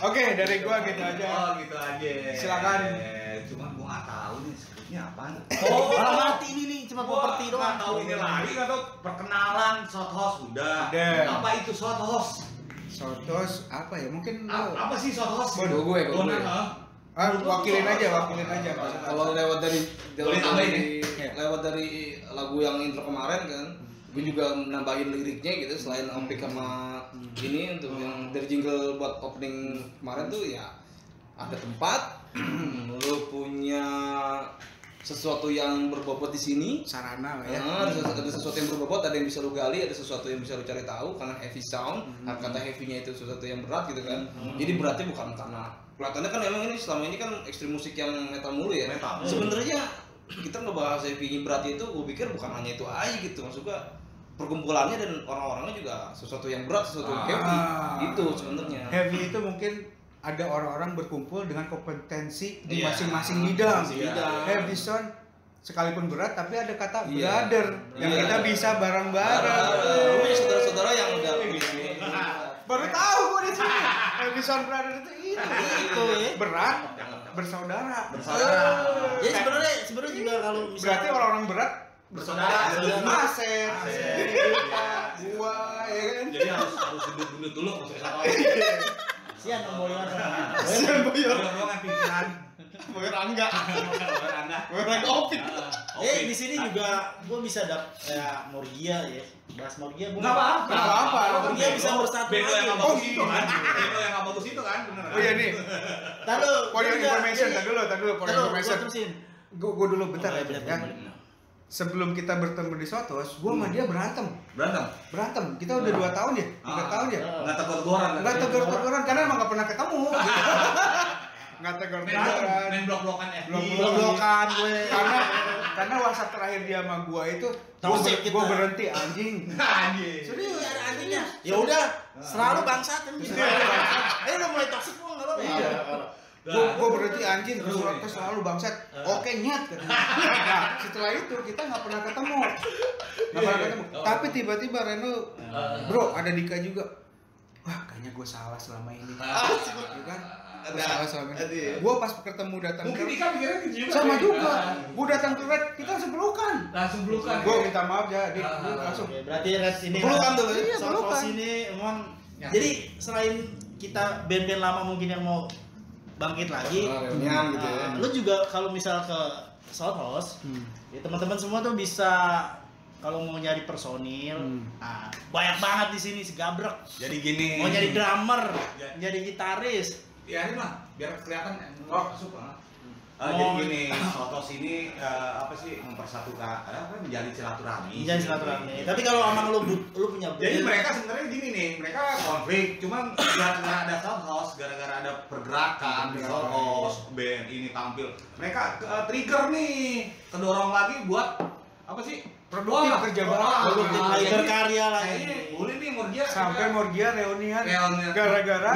Oke, dari gua gitu aja. Oh, gitu aja. Silakan. cuman gua nggak tahu nih skripnya apaan. Oh, malah mati ini nih cuma Gua properti doang. nggak tahu ini lagi nggak tahu perkenalan shot host udah. Apa itu shot host? Apa ya? Mungkin A- apa sih shot host? Gua gue, gue. Ah, wakilin aja, wakilin aja. kalau lewat dari Boleh lewat tambahin dari ya? lewat dari lagu yang intro kemarin kan gue juga nambahin liriknya gitu selain ompik sama ini untuk yang dari jingle buat opening kemarin tuh ya ada tempat <clears throat> lu punya sesuatu yang berbobot di sini Sarana ya. Ah, ada, sesuatu, ada sesuatu yang berbobot, ada yang bisa lu gali, ada sesuatu yang bisa lu cari tahu karena heavy sound. Nah, kata heavy-nya itu sesuatu yang berat gitu kan. Jadi beratnya bukan karena kelihatannya kan emang ini selama ini kan ekstrim musik yang metal mulu ya. Metal. Sebenarnya kita ngebahas heavy berat itu gue pikir bukan hanya itu aja gitu. Maksud gua perkumpulannya dan orang-orangnya juga sesuatu yang berat, sesuatu yang heavy. Ah. Itu sebenarnya. Heavy itu mungkin ada orang-orang berkumpul dengan kompetensi di Iya. masing-masing bidang. Masing-masing bidang. Heavy sound sekalipun berat tapi ada kata Iya. brother yang Iya. kita bisa bareng-bareng. Punya saudara-saudara yang udah Baru tahu gua di sini. Sound brother itu itu. Itu ya. Berat bersaudara. Bersaudara. Jadi sebenarnya sebenarnya juga kalau misalnya Berarti orang-orang berat Bersaudara. Asep. kita, gua, ya kan? Jadi harus harus gendut-gendut dulu masuk <laughs> satu sian Om Boyor. <laughs> Sian Boyor. Boyor yang pinggiran. Boyor Angga. Boyor Anda. Boyor Angga Opit. Eh di sini juga gua bisa dap ya Morgia ya. Bahas Morgia gua. Nggak apa-apa. Nggak apa-apa. Morgia bisa bersatu Bego yang nggak lagi. bagus itu kan. Bego yang nggak bagus itu kan, bener. Oh iya nih, Tahu. for your information, tadi dulu, tadi dulu, for your information. Gua, gua dulu bentar Oh, iya, aja, boleh, ya. Sebelum kita bertemu di Sotos, gua sama dia berantem. Berantem. Berantem. Kita udah dua tahun ya, tiga Ah. tahun ya. Nggak tegur-teguran. Nggak tegur-teguran karena emang nggak pernah ketemu. <laughs> Nggak blok- tegur-teguran. main blok-blokan FB. Blok-blokan <laughs> gue. Karena karena WhatsApp terakhir dia sama gua itu gua, Toxic ber- gua kita. berhenti anjing. <laughs> Anjing. Serius ada anjingnya. Ya udah, selalu bangsat kan gitu. Eh udah mulai toksik gua enggak apa-apa. Iya. Gua, gua berhenti anjing terus terus selalu bangsat. Oke nyat katanya. <laughs> Nah, setelah itu kita nggak pernah ketemu. Nggak pernah ketemu. Tapi tiba-tiba Reno, bro ada Dika juga. Wah kayaknya gue salah selama ini. Iya kan? Gue salah selama ini. Gue pas ketemu datang Mungkin ke Dika juga. sama juga. Ah. Gue datang ke Red, kita langsung pelukan. Langsung pelukan. Gue minta maaf ya, Dik. Ah, ah, langsung. Oke, berarti Red ini Pelukan tuh, iya, soal pelukan. ini emang Ya. jadi selain kita band-band lama mungkin yang mau bangkit lagi, Ah, reunian gitu ya. lu juga kalau misal ke South House, Hmm. ya teman-teman semua tuh bisa kalau mau nyari personil, Hmm. nah, banyak banget di sini segabrek. Jadi gini. Mau nyari drummer, Ya. nyari gitaris, Ya ini mah biar kelihatan Oh. masuk Eh, Mau- jadi gini, Sotos ini eh, apa sih mempersatukan, eh, apa menjadi silaturahmi. jadi silaturahmi. Tapi kalau emang lu but- lu punya Jadi mereka sebenarnya gini nih, mereka konflik, cuman gara-gara ada South House, gara-gara ada pergerakan House, band ini tampil, mereka eh, trigger nih, kedorong lagi buat apa sih? Produktif, Wah, kerja jadi berkarya lagi. Boleh nih Murgia. Sampai Morgia reunian Reunian. gara-gara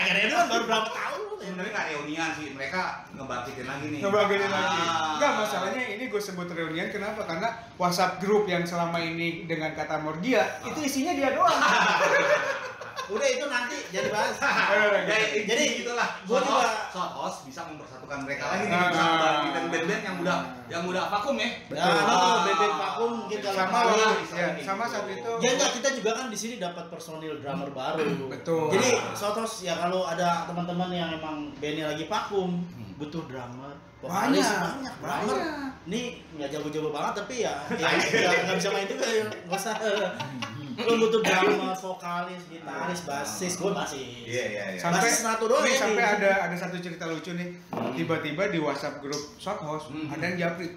gini doang baru berapa tahun? Sebenarnya nggak reunian sih, mereka ngebangkitin lagi nih. ngebangkitin lagi. Ah. Enggak masalahnya ini gue sebut reunian kenapa? Karena WhatsApp grup yang selama ini dengan kata Morgia itu isinya dia doang. <laughs> Udah itu nanti jadi bahas. <laughs> Ya, Jadi, jadi gitulah. gua Short juga- host- short host bisa mempersatukan mereka lagi nih, Ah. bisa membangkitkan band-band yang udah yang udah vakum ya. Ya, tuh bebek vakum kalau sama bisa ya, sama saat itu. Ya enggak, kita juga kan di sini dapat personil drummer baru. Betul. Jadi Sotos ya kalau ada teman-teman yang emang bandnya lagi vakum, butuh drummer, Banyak, banyak, drummer. banyak. Ini nggak jago-jago banget tapi ya ya nggak nggak bisa main juga ya nggak usah. <laughs> Lu butuh drummer, vokalis, gitaris, basis, gue basis. Iya iya iya. sampai Basis satu doang nih, sampai ada ada satu cerita lucu nih. Tiba-tiba di WhatsApp grup Short House Hmm. ada yang japri.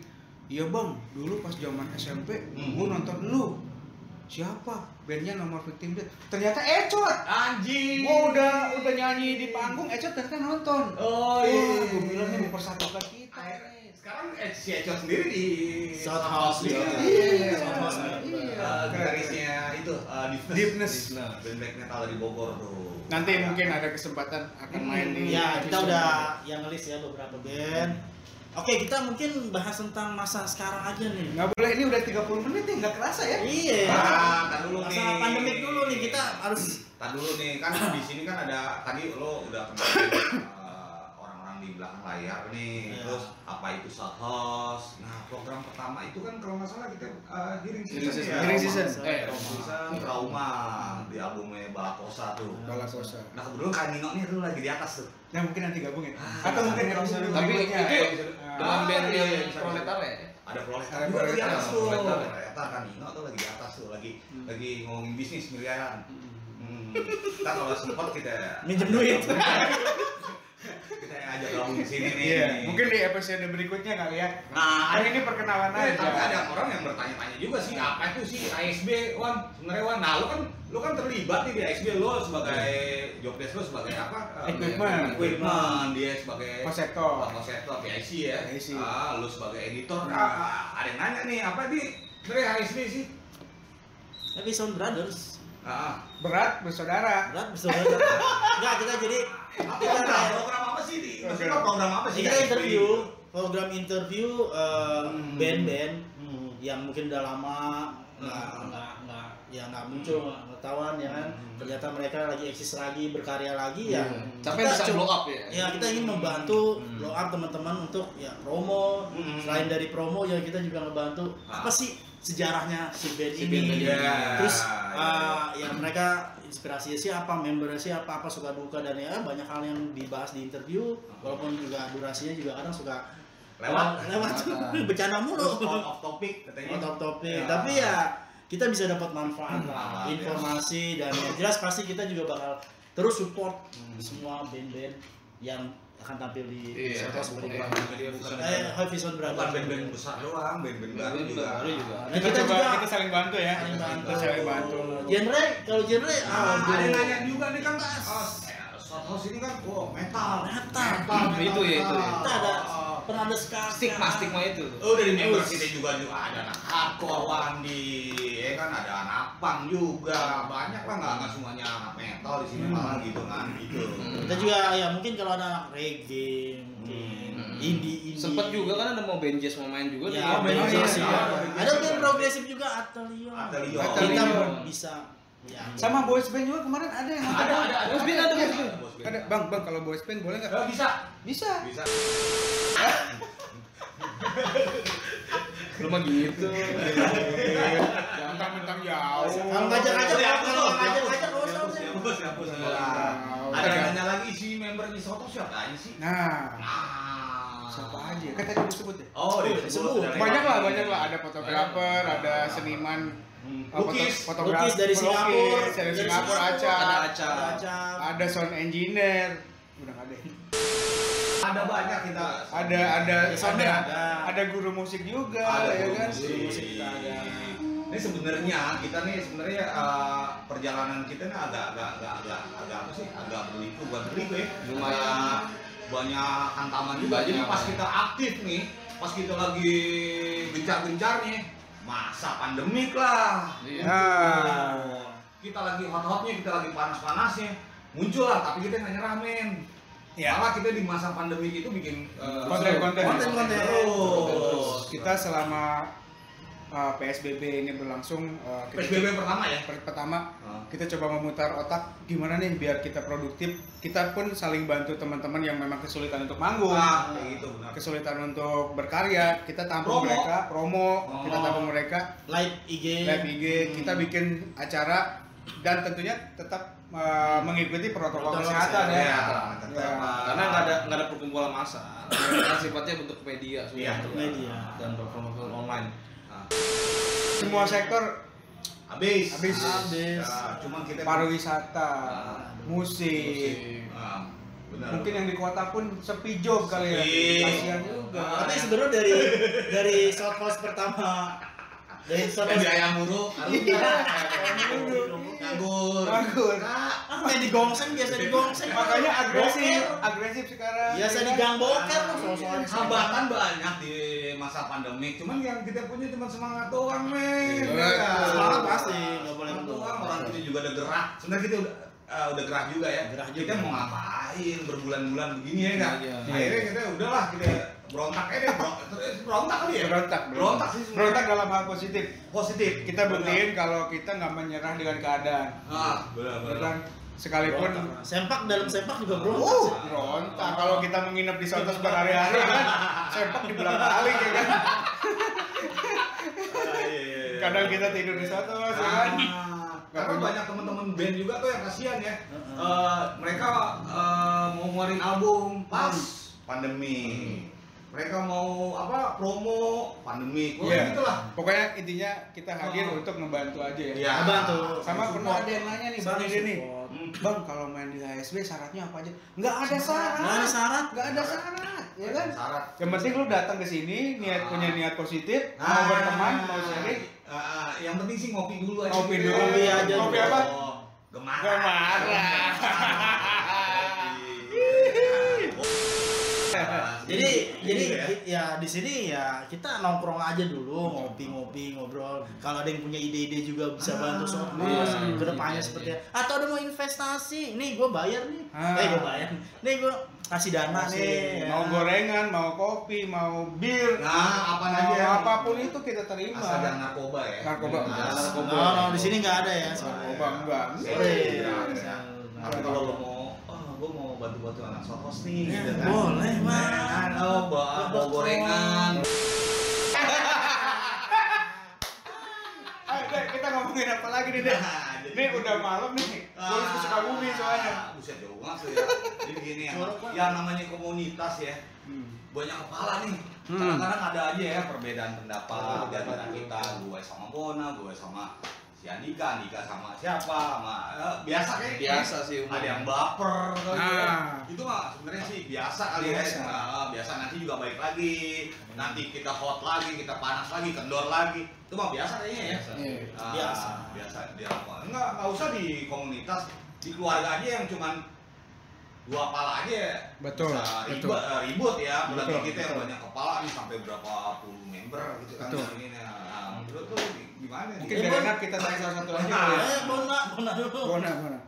Iya bang, dulu pas zaman SMP, Hmm. gue nonton lu. Siapa? Bandnya nomor Victim Dead. Ternyata Ecot. Anjing. Gua udah udah nyanyi di panggung, Ecot ternyata nonton. Oh iya. gue bilang ini mempersatukan kita. Akhirnya sekarang eh, si Ecot sendiri di South House juga. Iya, Deepness. Deepness. Band black metal dari Bogor tuh. Nanti mungkin ada kesempatan akan main di Ya, kita udah yang ngelis ya beberapa band. Oke, kita mungkin bahas tentang masa sekarang aja nih. nggak boleh ini udah 30 menit nih, nggak kerasa ya? Iya. Nah, tar dulu nih. Masalah pandemik dulu nih kita harus Tar dulu nih kan di sini kan ada tadi lo udah kenal <laughs> eh, orang-orang di belakang layar nih Iya. terus apa itu shot host nah program pertama itu kan kalau nggak salah kita uh, hearing Hearing season season. ya Hearing season. Eh, season trauma di albumnya Balakosa tuh Balakosa. nah kebetulan Kak Nino nih tuh lagi di atas tuh Nah mungkin nanti gabung ya. Ah. Atau mungkin episode Tapi berikutnya. itu Ah. dengan band iya, yang iya, bisa. proletar ya. ada proletar Ada juga di atas tuh Proletar. proletar Kak Nino tuh lagi di atas tuh lagi Hmm. lagi ngomongin bisnis miliaran hmm. Ntar kalau sempet kita Minjem duit. <laughs> kita ajak gabung di sini nih Iya, mungkin di episode berikutnya kali ya. nah Kan ini perkenalan Eh, aja. tapi ada orang yang bertanya-tanya juga sih apa itu sih ASB Wan sebenarnya Wan nah lu kan lu kan terlibat nih di ASB lu sebagai job desk lu sebagai apa Eh, Equipment. equipment dia sebagai Konseptor. konseptor PIC ya PIC. ah lu sebagai editor Hmm. ah, ah, ada yang nanya nih apa di dari ASB sih Tapi Sound Brothers ah Berat bersaudara. berat bersaudara. Enggak, kita jadi apa kita program, program apa sih di maksudnya Program. program apa sih kita interview program interview eh, Hmm. band-band yang mungkin udah lama nggak Hmm. nggak nggak ya nggak muncul nggak ketahuan ya kan Hmm. ternyata mereka lagi eksis lagi berkarya lagi ya Sampai Kita bisa blow up ya. ya kita ingin membantu Hmm. blow up teman-teman untuk ya promo Hmm. selain dari promo ya kita juga ngebantu Ah. apa sih sejarahnya si band Si ini band ini. Ya, terus ya. uh, ya mereka inspirasinya siapa membernya siapa apa suka duka dan ya banyak hal yang dibahas di interview walaupun juga durasinya juga kadang suka lewat oh, <laughs> lewat <laughs> bercanda mulu terus out of topic katanya out of topic Ya. tapi ya kita bisa dapat manfaat Hmm, lah ya. informasi dan ya jelas pasti kita juga bakal terus support Hmm. semua band-band yang akan tampil di Iya, bukan- Eh, Sound bukan band-band besar doang, band-band baru Band-band juga. baru juga. Nah, kita, kita coba juga kita saling bantu ya. saling bantu. Kita saling bantu. Genre, kalau genre, Nah, ah, ada nanya juga nih kan, oh, Short House ini kan, wow, metal, Metal. Itu ya, itu. Kita ada pernah ada Stigma stigma itu. Oh dari member kita juga juga ada hardcore Wandi, ya kan ada anak punk juga, banyak lah nggak semuanya anak metal di sini Hmm. malah gitu kan gitu. Kita juga ya mungkin kalau ada reggae, mungkin Hmm. indie indie. Sempet juga kan ada mau band jazz mau main juga Ya, Oh, band band jazz ya. Ada band progresif juga Atelier. Atelier. Kita Atelier. bisa ya. Sama boys band juga kemarin ada yang Ada ada ada. Boys band ada, boys band. Ada, bang, bang kalau boys band boleh nggak? Eh, bisa. Bisa. Bisa. <laughs> Lu mah gitu. Mentang-mentang jauh. Kalau hapus, hapus, udah. hapus, hapus, hapus. Wow. Ada yang nanya lagi si membernya Soto siapa aja sih? Nah, Ah. siapa aja? Kan tadi disebut ya. Oh, Oh, disebut. Banyak lah, banyak lah. Ada fotografer, ada seniman, Hmm. foto- Lukis. fotografer, Lukis dari Singapura, dari Singapura, Singapura. Aca, Ada Aca. Ada sound engineer. Ada banyak kita. Ada ada Ya, ada ada. ada guru musik juga, Ada ya guru kan? musik. Guru musik kita ada. Ini sebenarnya kita nih sebenarnya eh, perjalanan kita nih agak agak agak agak agak apa sih? Agak berliku bukan berliku ya. Lumayan. Banyak, banyak hantaman juga. Jadi pas kita aktif nih, pas kita lagi gencar-gencarnya, masa pandemik lah. Nah. Kita lagi hot-hotnya, kita lagi panas-panasnya, muncul lah. Tapi kita nggak nyerah men. Ya. Malah kita di masa pandemi itu bikin eh, Konten-konten. Konten-konten. terus. Kita selama uh, PSBB ini berlangsung, uh, kita PSBB pertama ya. per- pertama Ah. kita coba memutar otak gimana nih biar kita produktif. Kita pun saling bantu teman-teman yang memang kesulitan untuk manggung. Nah, kayak gitu benar. kesulitan untuk berkarya, kita tampung Promo. mereka, promo, Oh. kita tampung mereka, Live IG. live IG, kita bikin acara dan tentunya tetap uh, mengikuti protokol Protokol kesehatan kesehatan, ya. ya. tetap, Ya. uh, Karena nggak ada nggak ada perkumpulan massa. Karena sifatnya bentuk media semua. Iya. Media. dan promosi online. Nah, Semua sektor habis. Habis. Habis. Ya, cuman kita pariwisata, Ah. musik, Ah, benar. mungkin yang di kota pun sepi job kali ya. Kasihan juga. Ah. Tapi sebenarnya dari dari short house pertama dari short Kan house di ayam muru, Iya. nganggur, nganggur. Ah main di gongseng biasa di gongseng Makanya agresif, agresif sekarang. biasa ya di kan? gang boker loh soal-soal Hambatan banyak di masa pandemik, cuman yang kita punya cuma semangat doang, men. Iya, semangat pasti nggak boleh doang, orang kita juga udah gerak. Sebenarnya kita udah eh, udah gerak juga ya. Kita juga. mau ngapain berbulan-bulan begini ya kan? Iya. Akhirnya kita udahlah kita berontak aja deh, berontak, berontak kali ya. Berontak, Berontak sih sebenarnya. Berontak dalam hal positif. Positif. Kita buktiin kalau kita nggak menyerah dengan keadaan. Ah, benar Ya benar. kan? sekalipun Berontak. sempak dalam sempak juga bro Uh, berontak kalau kita menginap di Sotos berhari-hari kan sepak di belakang balik ya kan kadang kita tidur di Sotos ya kan Ah, karena banyak teman-teman band juga tuh yang kasihan ya. Eh, mereka eh, mau ngeluarin album pas pandemi. Mereka mau apa promo pandemi. Pokoknya Iya. gitu lah. pokoknya intinya kita hadir Oh. untuk membantu aja ya Iya. Abang tuh sama pernah ada yang nanya nih bang support. Hmm. bang kalau main di HSB syaratnya apa aja nggak ada syarat Nggak ada syarat. nggak ada syarat ya kan Syarat. yang penting lu datang ke sini niat Ah. punya niat positif mau Ah, berteman mau sharing ah, yang penting sih ngopi dulu aja. Ngopi gitu. dulu. Ngopi aja Ngopi apa? Oh, Gemara. Gemara. Jadi jadi ya. ya di sini ya kita nongkrong aja dulu ngopi-ngopi ngobrol kalau ada yang punya ide-ide juga bisa bantu sobat iya, ke depannya iya, seperti atau ada mau investasi nih gue bayar nih Ah. eh gue bayar nih gue kasih dana Kasih. nih mau gorengan mau kopi mau bir Nah, apa aja. apa pun itu kita terima Asal jangan narkoba ya. Narkoba. Nah, narkoba. no, no, di sini nggak ada ya narkoba enggak Sorry. Iya. Kalau lo mau bantu-bantu anak sokos nih, Ya, gitu kan. boleh, Bang. Kan, oh bawa, bawa gorengan. Ayo deh, kita ngomongin apa lagi nih deh Nah, ini udah malam nih gue harus ke Sukabumi soalnya Ah, Buset jauh banget tuh ya. Jadi gini ya, yang namanya komunitas ya, banyak kepala nih. Hmm. Kadang-kadang ada aja ya perbedaan pendapat di antara kita, gue sama Bona, gue sama si Andika, Andika sama siapa, sama eh, biasa kayak Biasa sih, umum. Ada yang baper, gitu Nah. ya. itu mah sebenarnya sih biasa kali Biasa. ya. Nah, biasa nanti juga baik lagi, nanti kita hot lagi, kita panas lagi, kendor lagi, itu mah biasa kayaknya ya. Iya. Ah, Biasa. biasa dia enggak enggak usah di komunitas di keluarga aja yang cuman dua kepala aja Betul, bisa betul. ribut, eh, ribut ya Betul, kita yang betul. banyak kepala nih sampai berapa puluh member gitu kan Betul. ini nah menurut tuh gimana nih? mungkin Ya, biar enak kita tanya salah satu aja Nah, ya. eh bona bona dulu Bona, bona.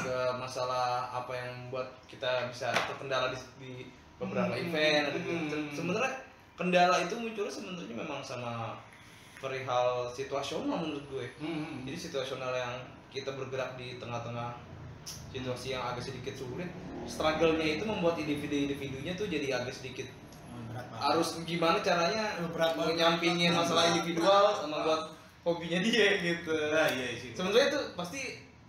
Ke masalah apa yang membuat kita bisa terkendala di, di beberapa Hmm. event. Hmm. Se- Sebenarnya kendala itu munculnya sebenarnya memang sama perihal situasional menurut gue. Hmm. Jadi situasional yang kita bergerak di tengah-tengah situasi yang agak sedikit sulit, struggle-nya itu membuat individu-individunya tuh jadi agak sedikit harus gimana caranya Berat banget. nyampingin masalah individual sama buat hobinya dia gitu. Nah, iya sih. Sebenarnya itu pasti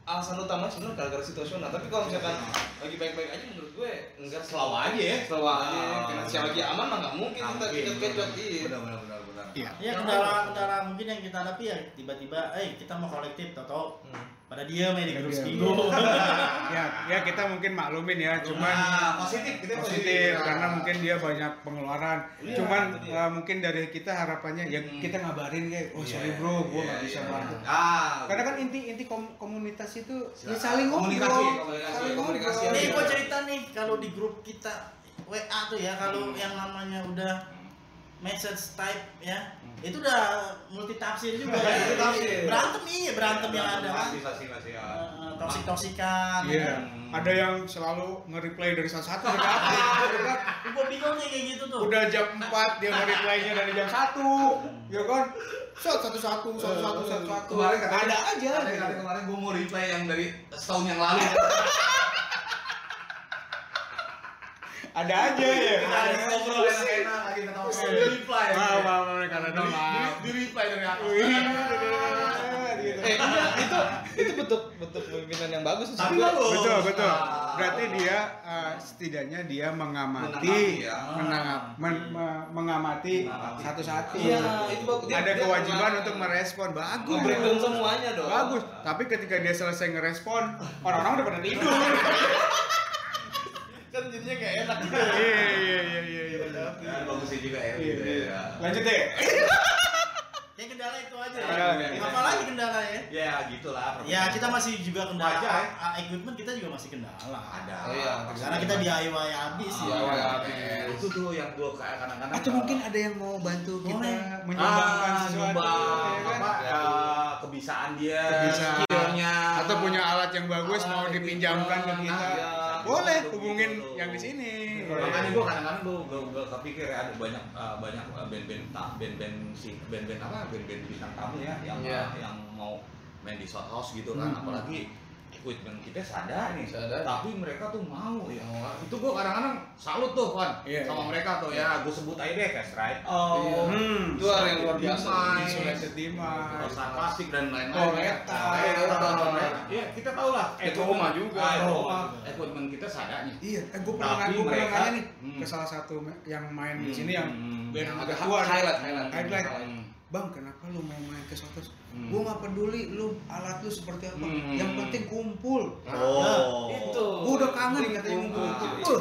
alasan utama sebenarnya gara-gara situasional. Tapi kalau misalkan lagi baik-baik aja menurut gue enggak Selalu aja ya. Selalu aja. Karena siapa lagi aman mah nggak mungkin kita kecot iya. Benar benar benar benar. Iya. ya kendala kendala mungkin yang kita hadapi ya tiba-tiba eh kita mau kolektif atau Hmm. Pada dia main di grup seminggu <laughs> ya, ya kita mungkin maklumin ya, cuman Nah, positif kita positif Nah. karena mungkin dia banyak pengeluaran. Iya, cuman dia. uh, mungkin dari kita harapannya ya Hmm. kita ngabarin kayak, oh Iya, sorry bro, gua iya, nggak bisa iya. bantu. Ah, Karena kan inti inti kom- komunitas itu ya saling ngobrol, Komunikasi, komunikasi, saling komunikasi ngobrol. nih gue cerita nih kalau di grup kita WA tuh ya kalau Hmm. yang namanya udah message type ya Hmm. itu udah multi tafsir juga ya. Multi tafsir. berantem iya berantem yang ada kan pasti pasti ya. toksik toksikan Iya. Hmm. Ada yang selalu nge-reply dari salah satu ya kan? <laughs> gue bingung nih kayak gitu tuh Udah jam 4 dia nge-reply-nya dari jam 1. Ya kan? Satu satu satu satu satu satu satu. Kemarin ada aja. Kemarin, kemarin, gue mau replay yang dari setahun yang lalu. <laughs> Ada aja ya. Kita lagi ngobrol enak-enak lagi ketawa di reply. Maaf, maaf, maaf, karena Di, maaf. di, reply dari atas. Gitu. Eh, enggak, itu itu bentuk bentuk pemimpinan yang bagus Tapi. Betul, betul. Ah. Berarti dia uh, setidaknya dia mengamati, ya. menangap, men- me- mengamati satu-satu. Iya, itu bagus. Ada kewajiban untuk merespon. Bagus. nge-breakdown semuanya dong. Bagus. Tapi ketika dia selesai ngerespon, orang-orang udah pada tidur. <laughs> Kan jadinya kayak enak gitu. Iya, iya, iya, iya, iya. Ya, bagusnya juga ya. Iya, gitu iya. ya. Lanjut deh. <laughs> ya kendala itu aja ya. kendala. apalagi kendala ya Ya gitulah. ya kita masih juga kendala. Ah, equipment kita juga masih kendala ada. Oh, iya. karena kita DIY habis ya DIY habis. Itu tuh yang gue kayak kadang-kadang. Atau mungkin ada yang mau bantu kita Boleh. menyumbangkan ah, sesuatu, ya kan? apa, eh, kebiasaan dia, Kebiasaan. skillnya, Atau punya alat yang bagus mau Alat dipinjamkan ke gitu. kita. Iya, Boleh gitu, hubungin gitu. yang di sini. Makanya gue kadang-kadang gue gue kepikir ya ada banyak eh, banyak eh, band-band ta- band-band si band-band apa band-band bintang tamu ya yang Iya. yang mau main di shot house gitu kan Hmm. apalagi equipment kita sadar nih Sadar. tapi mereka tuh mau ya itu gua kadang-kadang salut tuh kan Iya, sama iya. mereka tuh ya gua sebut aja deh cash right Iya. Hmm. Itu hal yang luar biasa. Demise, Insulated device. perusahaan plastik dan lain-lain Koleta. ya. Koleta. Iya, kita tahu lah. Etroma juga. Ah, Etroma. Etroma. Equipment kita seadanya. Iya, eh gue pernah Tapi gue pernah mereka- nanya nih Hmm. ke salah satu yang main di Hmm, sini yang hmm. band Yang tua. nih. highlight, highlight. Highlight. Bang, kenapa lu mau main ke Sotos? Hmm. Gue nggak peduli lu alat lu seperti apa. Hmm. Yang penting kumpul. Oh. Itu. Gue udah kangen katanya kumpul. ngumpul. Ah, Uh, itu.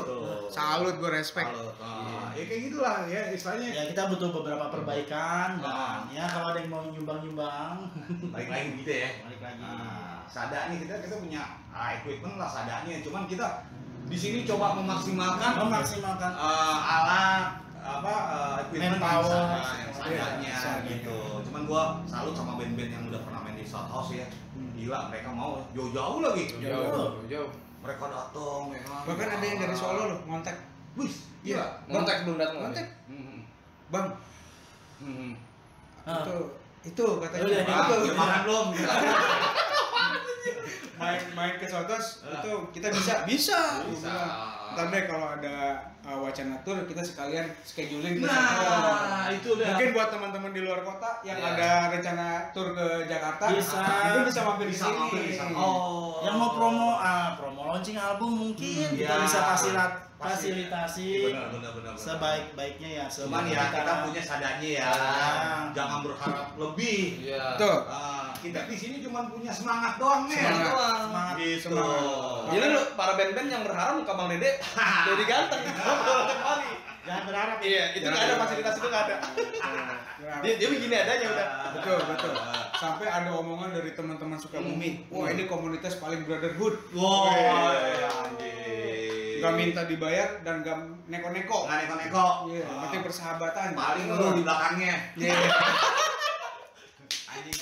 salut gue respect. Salut. Ah, ya kayak gitulah ya istilahnya. Ya kita butuh beberapa perbaikan Ah. dan ya kalau ada yang mau nyumbang-nyumbang Balik lagi gitu ya. balik lagi. Nah, sadanya kita kita punya ah, equipment lah sadanya. Cuman kita di sini coba memaksimalkan Memaksimalkan eh, alat apa eh, equipment yang Manpower. yang sadanya Iya, gitu. Cuman gua salut sama band-band yang udah pernah main di South House ya. Gila mereka mau jauh-jauh lagi. Jauh, jauh. Mereka datang ya kan. Bahkan ada yang dari Solo loh, ngontek. Wih, Iya. gila. Ngontek belum datang. Ngontek. Hmm. Bang, Hmm. Ah. itu itu katanya. Udah, Ah, itu udah makan belum? <laughs> main main ke Sotos Ah. itu kita bisa bisa. Bisa. Ntar deh kalau ada uh, wacana tour kita sekalian scheduling. Nah, itu udah. Mungkin buat teman-teman di luar kota yang Iya. ada rencana tur ke Jakarta, Bisa. itu bisa mampir di sini. Oh. yang mau promo ah promo launching album mungkin Hmm, kita ya. bisa fasilat, Pasti. fasilitasi Benar, benar, benar, benar. sebaik-baiknya ya Cuman ya kita punya sadanya ya. Ah. Jangan berharap lebih. Iya. Tuh. Kita di sini cuma punya semangat doang nih. Semangat. doang. semangat Gitu. Semangat. Jadi lu para band-band yang berharap muka Bang Dede <laughs> jadi ganteng. <laughs> Kembali. jangan berharap Iya, itu nggak ada fasilitas itu nggak ada. Dia, dia begini adanya udah. Betul, betul. Sampai ada omongan dari teman-teman Sukabumi, wah ini komunitas paling brotherhood. Wow, Weh. anjir. Gak minta dibayar dan gak neko-neko. Nggak neko-neko. Iya, Ah. penting persahabatan. Paling lu di belakangnya. Iya, <laughs> Anjing.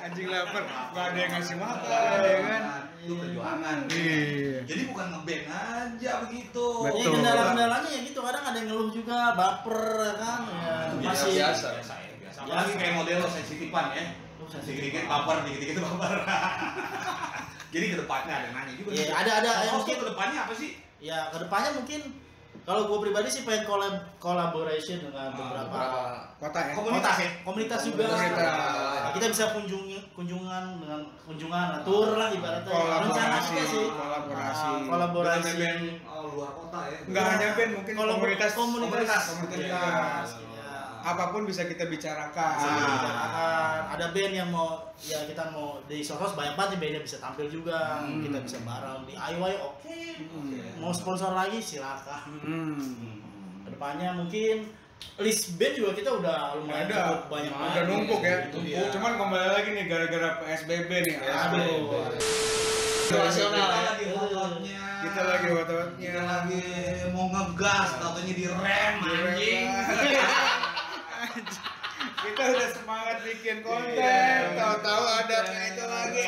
Anjing lapar, gak ada yang ngasih makan, ya kan? Itu perjuangan. Iya. Jadi bukan ngeband aja begitu. Betul. Iya kendala-kendalanya ya gitu kadang ada yang ngeluh juga baper ya kan ya Biasa, masih biasa, biasa, ya, biasa. Apalagi kayak model lo sensitifan ya. Oh, sensitif. Dikit-dikit baper, dikit-dikit baper. <laughs> Jadi ke depannya ada nanya juga. Iya, nih. ada- ada yang Fokus mungkin- tuh ke depannya apa sih? ya ke depannya mungkin kalau gue pribadi sih pengen collab collaboration dengan Ah, beberapa Berapa? Kota ya? Komunitas ya? komunitas juga Komunitas. Nah, kita bisa kunjung kunjungan dengan kunjungan nah, tour lah ibaratnya Kolaborasi, kita sih kolaborasi. Ah, kolaborasi Dengan band oh, luar kota ya. Nggak hanya band, mungkin Kolab- komunitas. komunitas Komunitas. komunitas Iya. ya. Apa pun bisa kita bicarakan. Bisa Ah. dibicarakan. ada band yang mau ya kita mau di Sohos banyak banget nih bandnya bisa tampil juga Hmm. kita bisa bareng di DIY oke Hmm. mau sponsor lagi silakan Hmm. ke depannya mungkin list band juga kita udah lumayan Ada, cukup banyak udah banget. numpuk ya. Itu Numpuk. dia. Cuman kembali lagi nih gara-gara PSBB nih. Aduh. Kita ya. lagi hot-hotnya. Kita lagi hot-hotnya. Kita lagi mau ngegas, katanya direm anjing. Kita udah semangat bikin konten, Iya. tahu-tahu ada kayak itu lagi.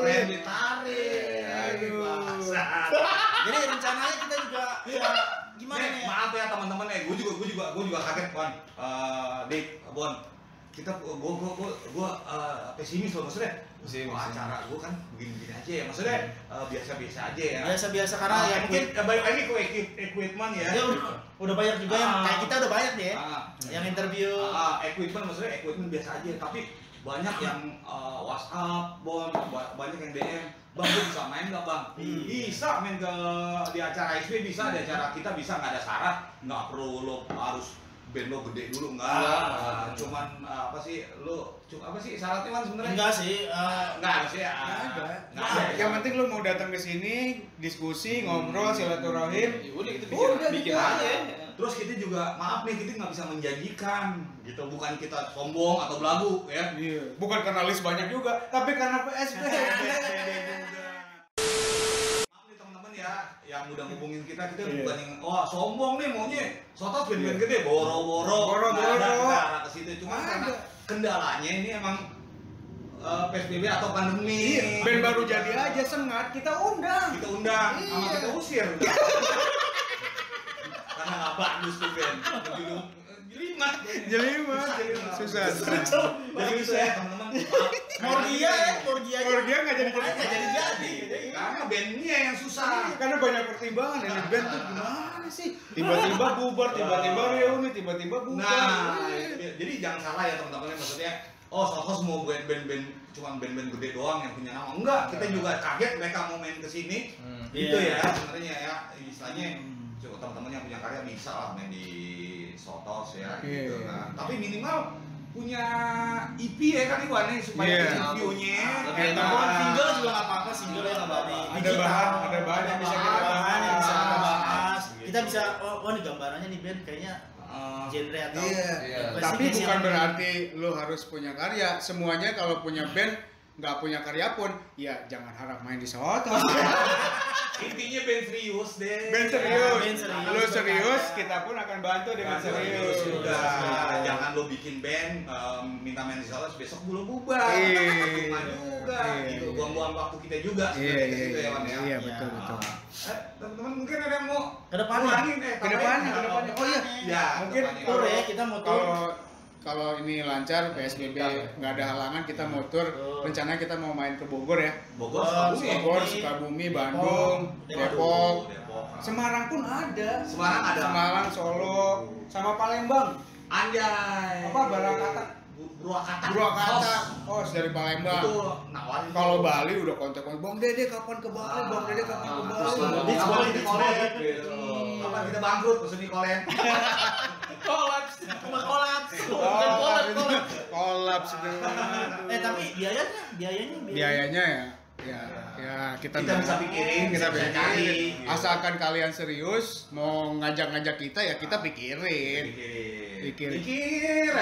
Rem ditarik. Aduh. Bangsat. jadi rencananya kita juga ya gimana Nih, nih ya maaf ya teman-teman ya, gue juga gue juga gue juga kaget Bon. Eh, Dik, Bon. Kita gue gue gue gue eh, pesimis loh maksudnya. Pesimis, ya. acara gue kan begini-begini aja ya. Maksudnya eh, biasa-biasa aja ya. biasa-biasa karena Ah, ya mungkin eh, balik lagi ke equip- equipment ya. ya udah, udah banyak juga yang Ah. kayak kita udah banyak deh Ah. yang interview Ah, equipment maksudnya equipment biasa aja tapi banyak yang uh, WhatsApp, bon, ba- banyak yang DM, bang lu bisa main nggak bang? Hmm. Bisa main ke di acara XP bisa, di acara kita bisa nggak ada syarat, nggak perlu lo harus band lo gede dulu nggak, Ah. cuman uh, apa sih lo cu- apa sih syaratnya kan sebenarnya? enggak sih eh, nggak ada sih, ah, Nggak ada. nggak ada. Yang penting lu mau datang ke sini, diskusi, ngobrol, silaturahim. Ya udah kita Udah, bikin, kita- aja. Terus kita juga maaf nih kita nggak bisa menjanjikan gitu, bukan kita sombong atau belagu ya. Iya. Bukan karena list banyak juga, tapi karena PSBB juga. <laughs> Ya, yang udah ngubungin kita kita Iya. bukan yang wah sombong nih maunya. Sotos band-band gede boro-boro. Boro-boro. nggak ada nggak ada ke situ. Cuma karena kendalanya ini emang eh, PSBB atau pandemi. Iya, band baru jadi aja sengat, kita undang. kita undang sama Iya. kita usir. <laughs> Karena nggak bagus tuh band Judul- jelimet. Jelimet, susah. Jadi ya teman-teman. Morgia ya, Morgia. Morgia nggak jadi jadi. nggak jadi jadi. Karena bandnya yang susah. Karena banyak pertimbangan ini band tuh gimana sih? Tiba-tiba bubar, tiba-tiba reuni, tiba-tiba bubar. Nah, dia. jadi jangan salah ya teman-teman maksudnya Oh, mau buat band-band cuma band-band gede doang yang punya nama. Enggak, kita juga kaget mereka mau main ke sini. Hmm. Gitu Iya. ya sebenarnya ya. Istilahnya cukup teman-teman yang punya karya bisa lah main di Sotos ya gitu Iya. kan. Tapi minimal punya EP ya kan Iwan nih supaya yeah. view-nya Lebih enak. Ataupun single juga nggak apa-apa, single yang nggak dari Ada bahan, ada bahan yang bisa kita bahan yang bisa kita bahas. Gitu. Kita bisa, oh, oh nih gambarannya nih band kayaknya Eh, genre atau Iya. Iya. Tapi investigasi bukan berarti lu harus punya karya. Semuanya kalau punya band nggak punya karya pun, ya jangan harap main di Soto. <laughs> intinya band serius deh. band serius. Band serius. Lu serius, kita pun akan bantu dengan serius. juga. Jangan lo bikin band em, minta main di Solos besok belum bubar. Iya. Cuma juga Iya, gitu. iya. Buang-buang waktu kita juga Iya, sebenarnya iya, gitu ya, iya, Wan ya. iya, betul, Iya. betul. Eh, teman-teman mungkin ada yang mau Ke depannya. kurangin, eh, Ke depannya, ke depannya. Oh iya, Ya, mungkin. Tour ya, kita mau tour. Kalau ini lancar PSBB nggak ada halangan kita mau tur. Rencana kita mau main ke Bogor ya. Bogor, Oh, Sukabumi. Bogor, Sukabumi, Bandung, Depok. Semarang pun ada. Semarang ada. Semarang, Solo, sama Palembang. Anjay. Apa, Barakata? Bu- Purwakarta. Purwakarta, oh dari Palembang. Itu nawarin. Kalau Bali udah kontak-kontak, Bang Dede kapan ke Bali? Bang Dede kapan ke Ah, Bali? Kapan Bali, di. Gitu. Kapan kita bangkrut pesen di Kolen? <laughs> kolaps, cuma kolaps. Bukan kolaps, kolaps. Kolaps itu. Eh tapi biayanya, biayanya, biayanya ya ya ya kita Kita bisa pikirin, kita bisa pikirin cari, asalkan kalian serius mau ngajak-ngajak kita ya kita pikirin Pikir. Pikir.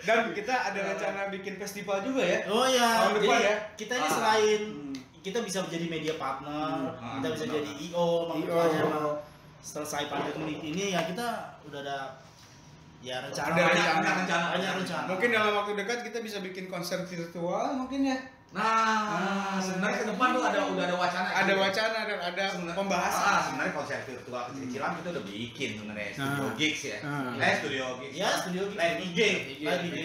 Dan kita ada rencana bikin festival juga ya Oh ya, Tahun jadi depan ya? kita ini Ah. selain kita bisa menjadi media partner, Hmm. kita bisa Ah, jadi IO, IO. Selesai pandemi ini ya kita udah ada ya rencana Ada banyak, rencana. banyak rencana, banyak rencana. mungkin dalam waktu dekat kita bisa bikin konser virtual mungkin ya Nah, sebenarnya ke depan tuh ada udah ada wacana. ada wacana dan ada Sebenarnya- pembahasan Ah, sebenarnya konser virtual kecil-kecilan kita udah bikin sebenarnya studio Ah. gigs ya. Ah. Eh studio gigs. Ya, studio gigs. Live IG. Live IG.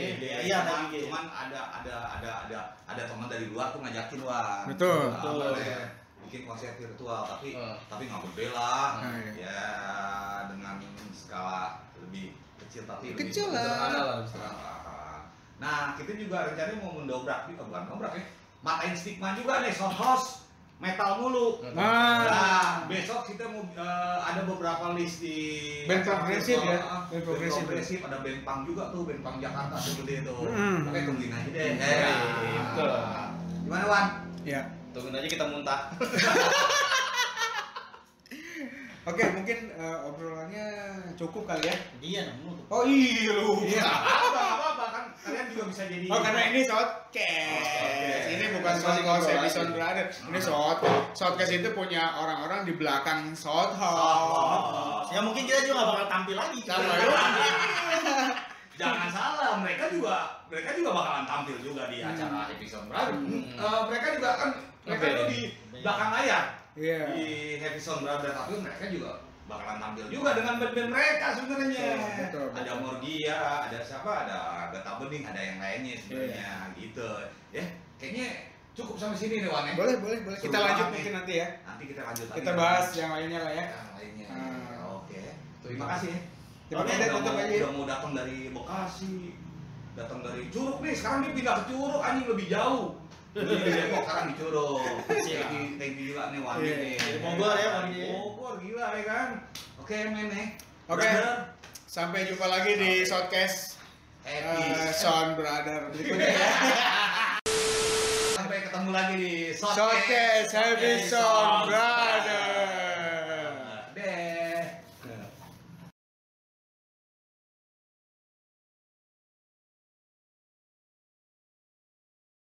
Iya, live IG. Cuman ada ada ada ada ada teman dari luar tuh ngajakin wah. Betul. Betul. Bikin konser virtual tapi Ah. tapi nggak berbeda. Ah, iya. Ya dengan skala lebih kecil tapi lebih Kecil lah. Ah. Nah, kita juga rencananya mau mendobrak juga, bukan mendobrak ya, matain stigma juga nih, sound house metal mulu. nah Nah, besok kita mau eh, ada beberapa list di Band progresif ya? Band progresif. progresif, ada band punk juga tuh, band punk Jakarta tuh gede tuh. Hmm. Oke, tungguin aja deh. Ya, Eh, gitu. Gimana Wan? ya Tungguin aja kita muntah. <laughs> oke mungkin eh, obrolannya cukup kali ya Iya, namun oh iya lu Iya, <laughs> apa apa kan kalian juga bisa jadi. Oh karena ini shotcast. Shotcast. Ini bukan ngobrol episode brother. Ini shot. Shotcast itu punya orang-orang di belakang shot Oh. ya mungkin kita juga gak bakal tampil lagi. Sama <laughs> Jangan salah, mereka juga mereka juga bakalan tampil juga di acara episode baru. Eh, mereka juga kan mereka Oke. tuh di belakang layar Iya. di episode Brother tapi mereka juga bakalan tampil juga dengan band-band mereka sebenarnya. Betul, betul, Ada. Morgia, ada siapa, ada Gata Bening, ada yang lainnya sebenarnya gitu. Ya, kayaknya cukup sampai sini deh Wan ya. Boleh, boleh, boleh. Kita lanjut banget mungkin nih. nanti ya. Nanti kita lanjut lagi. Kita bahas yang lainnya lah ya. yang lainnya. Ah. Oke. Terima kasih ya. Terima kasih, udah mau, aja. udah mau datang dari Bekasi, datang dari Curug nih. Sekarang dia pindah ke Curug, anjing lebih jauh. Depok sekarang di Curug. Thank you, juga nih Wandi Iya. nih. Dari Bogor ya, Wandi. Bogor gila ya kan. Oke men nih. Oke. Sampai jumpa lagi di shotcast happy. eh, Sound Brother berikutnya ya. <laughs> Sampai ketemu lagi di Shotcast Happy Sound Brother.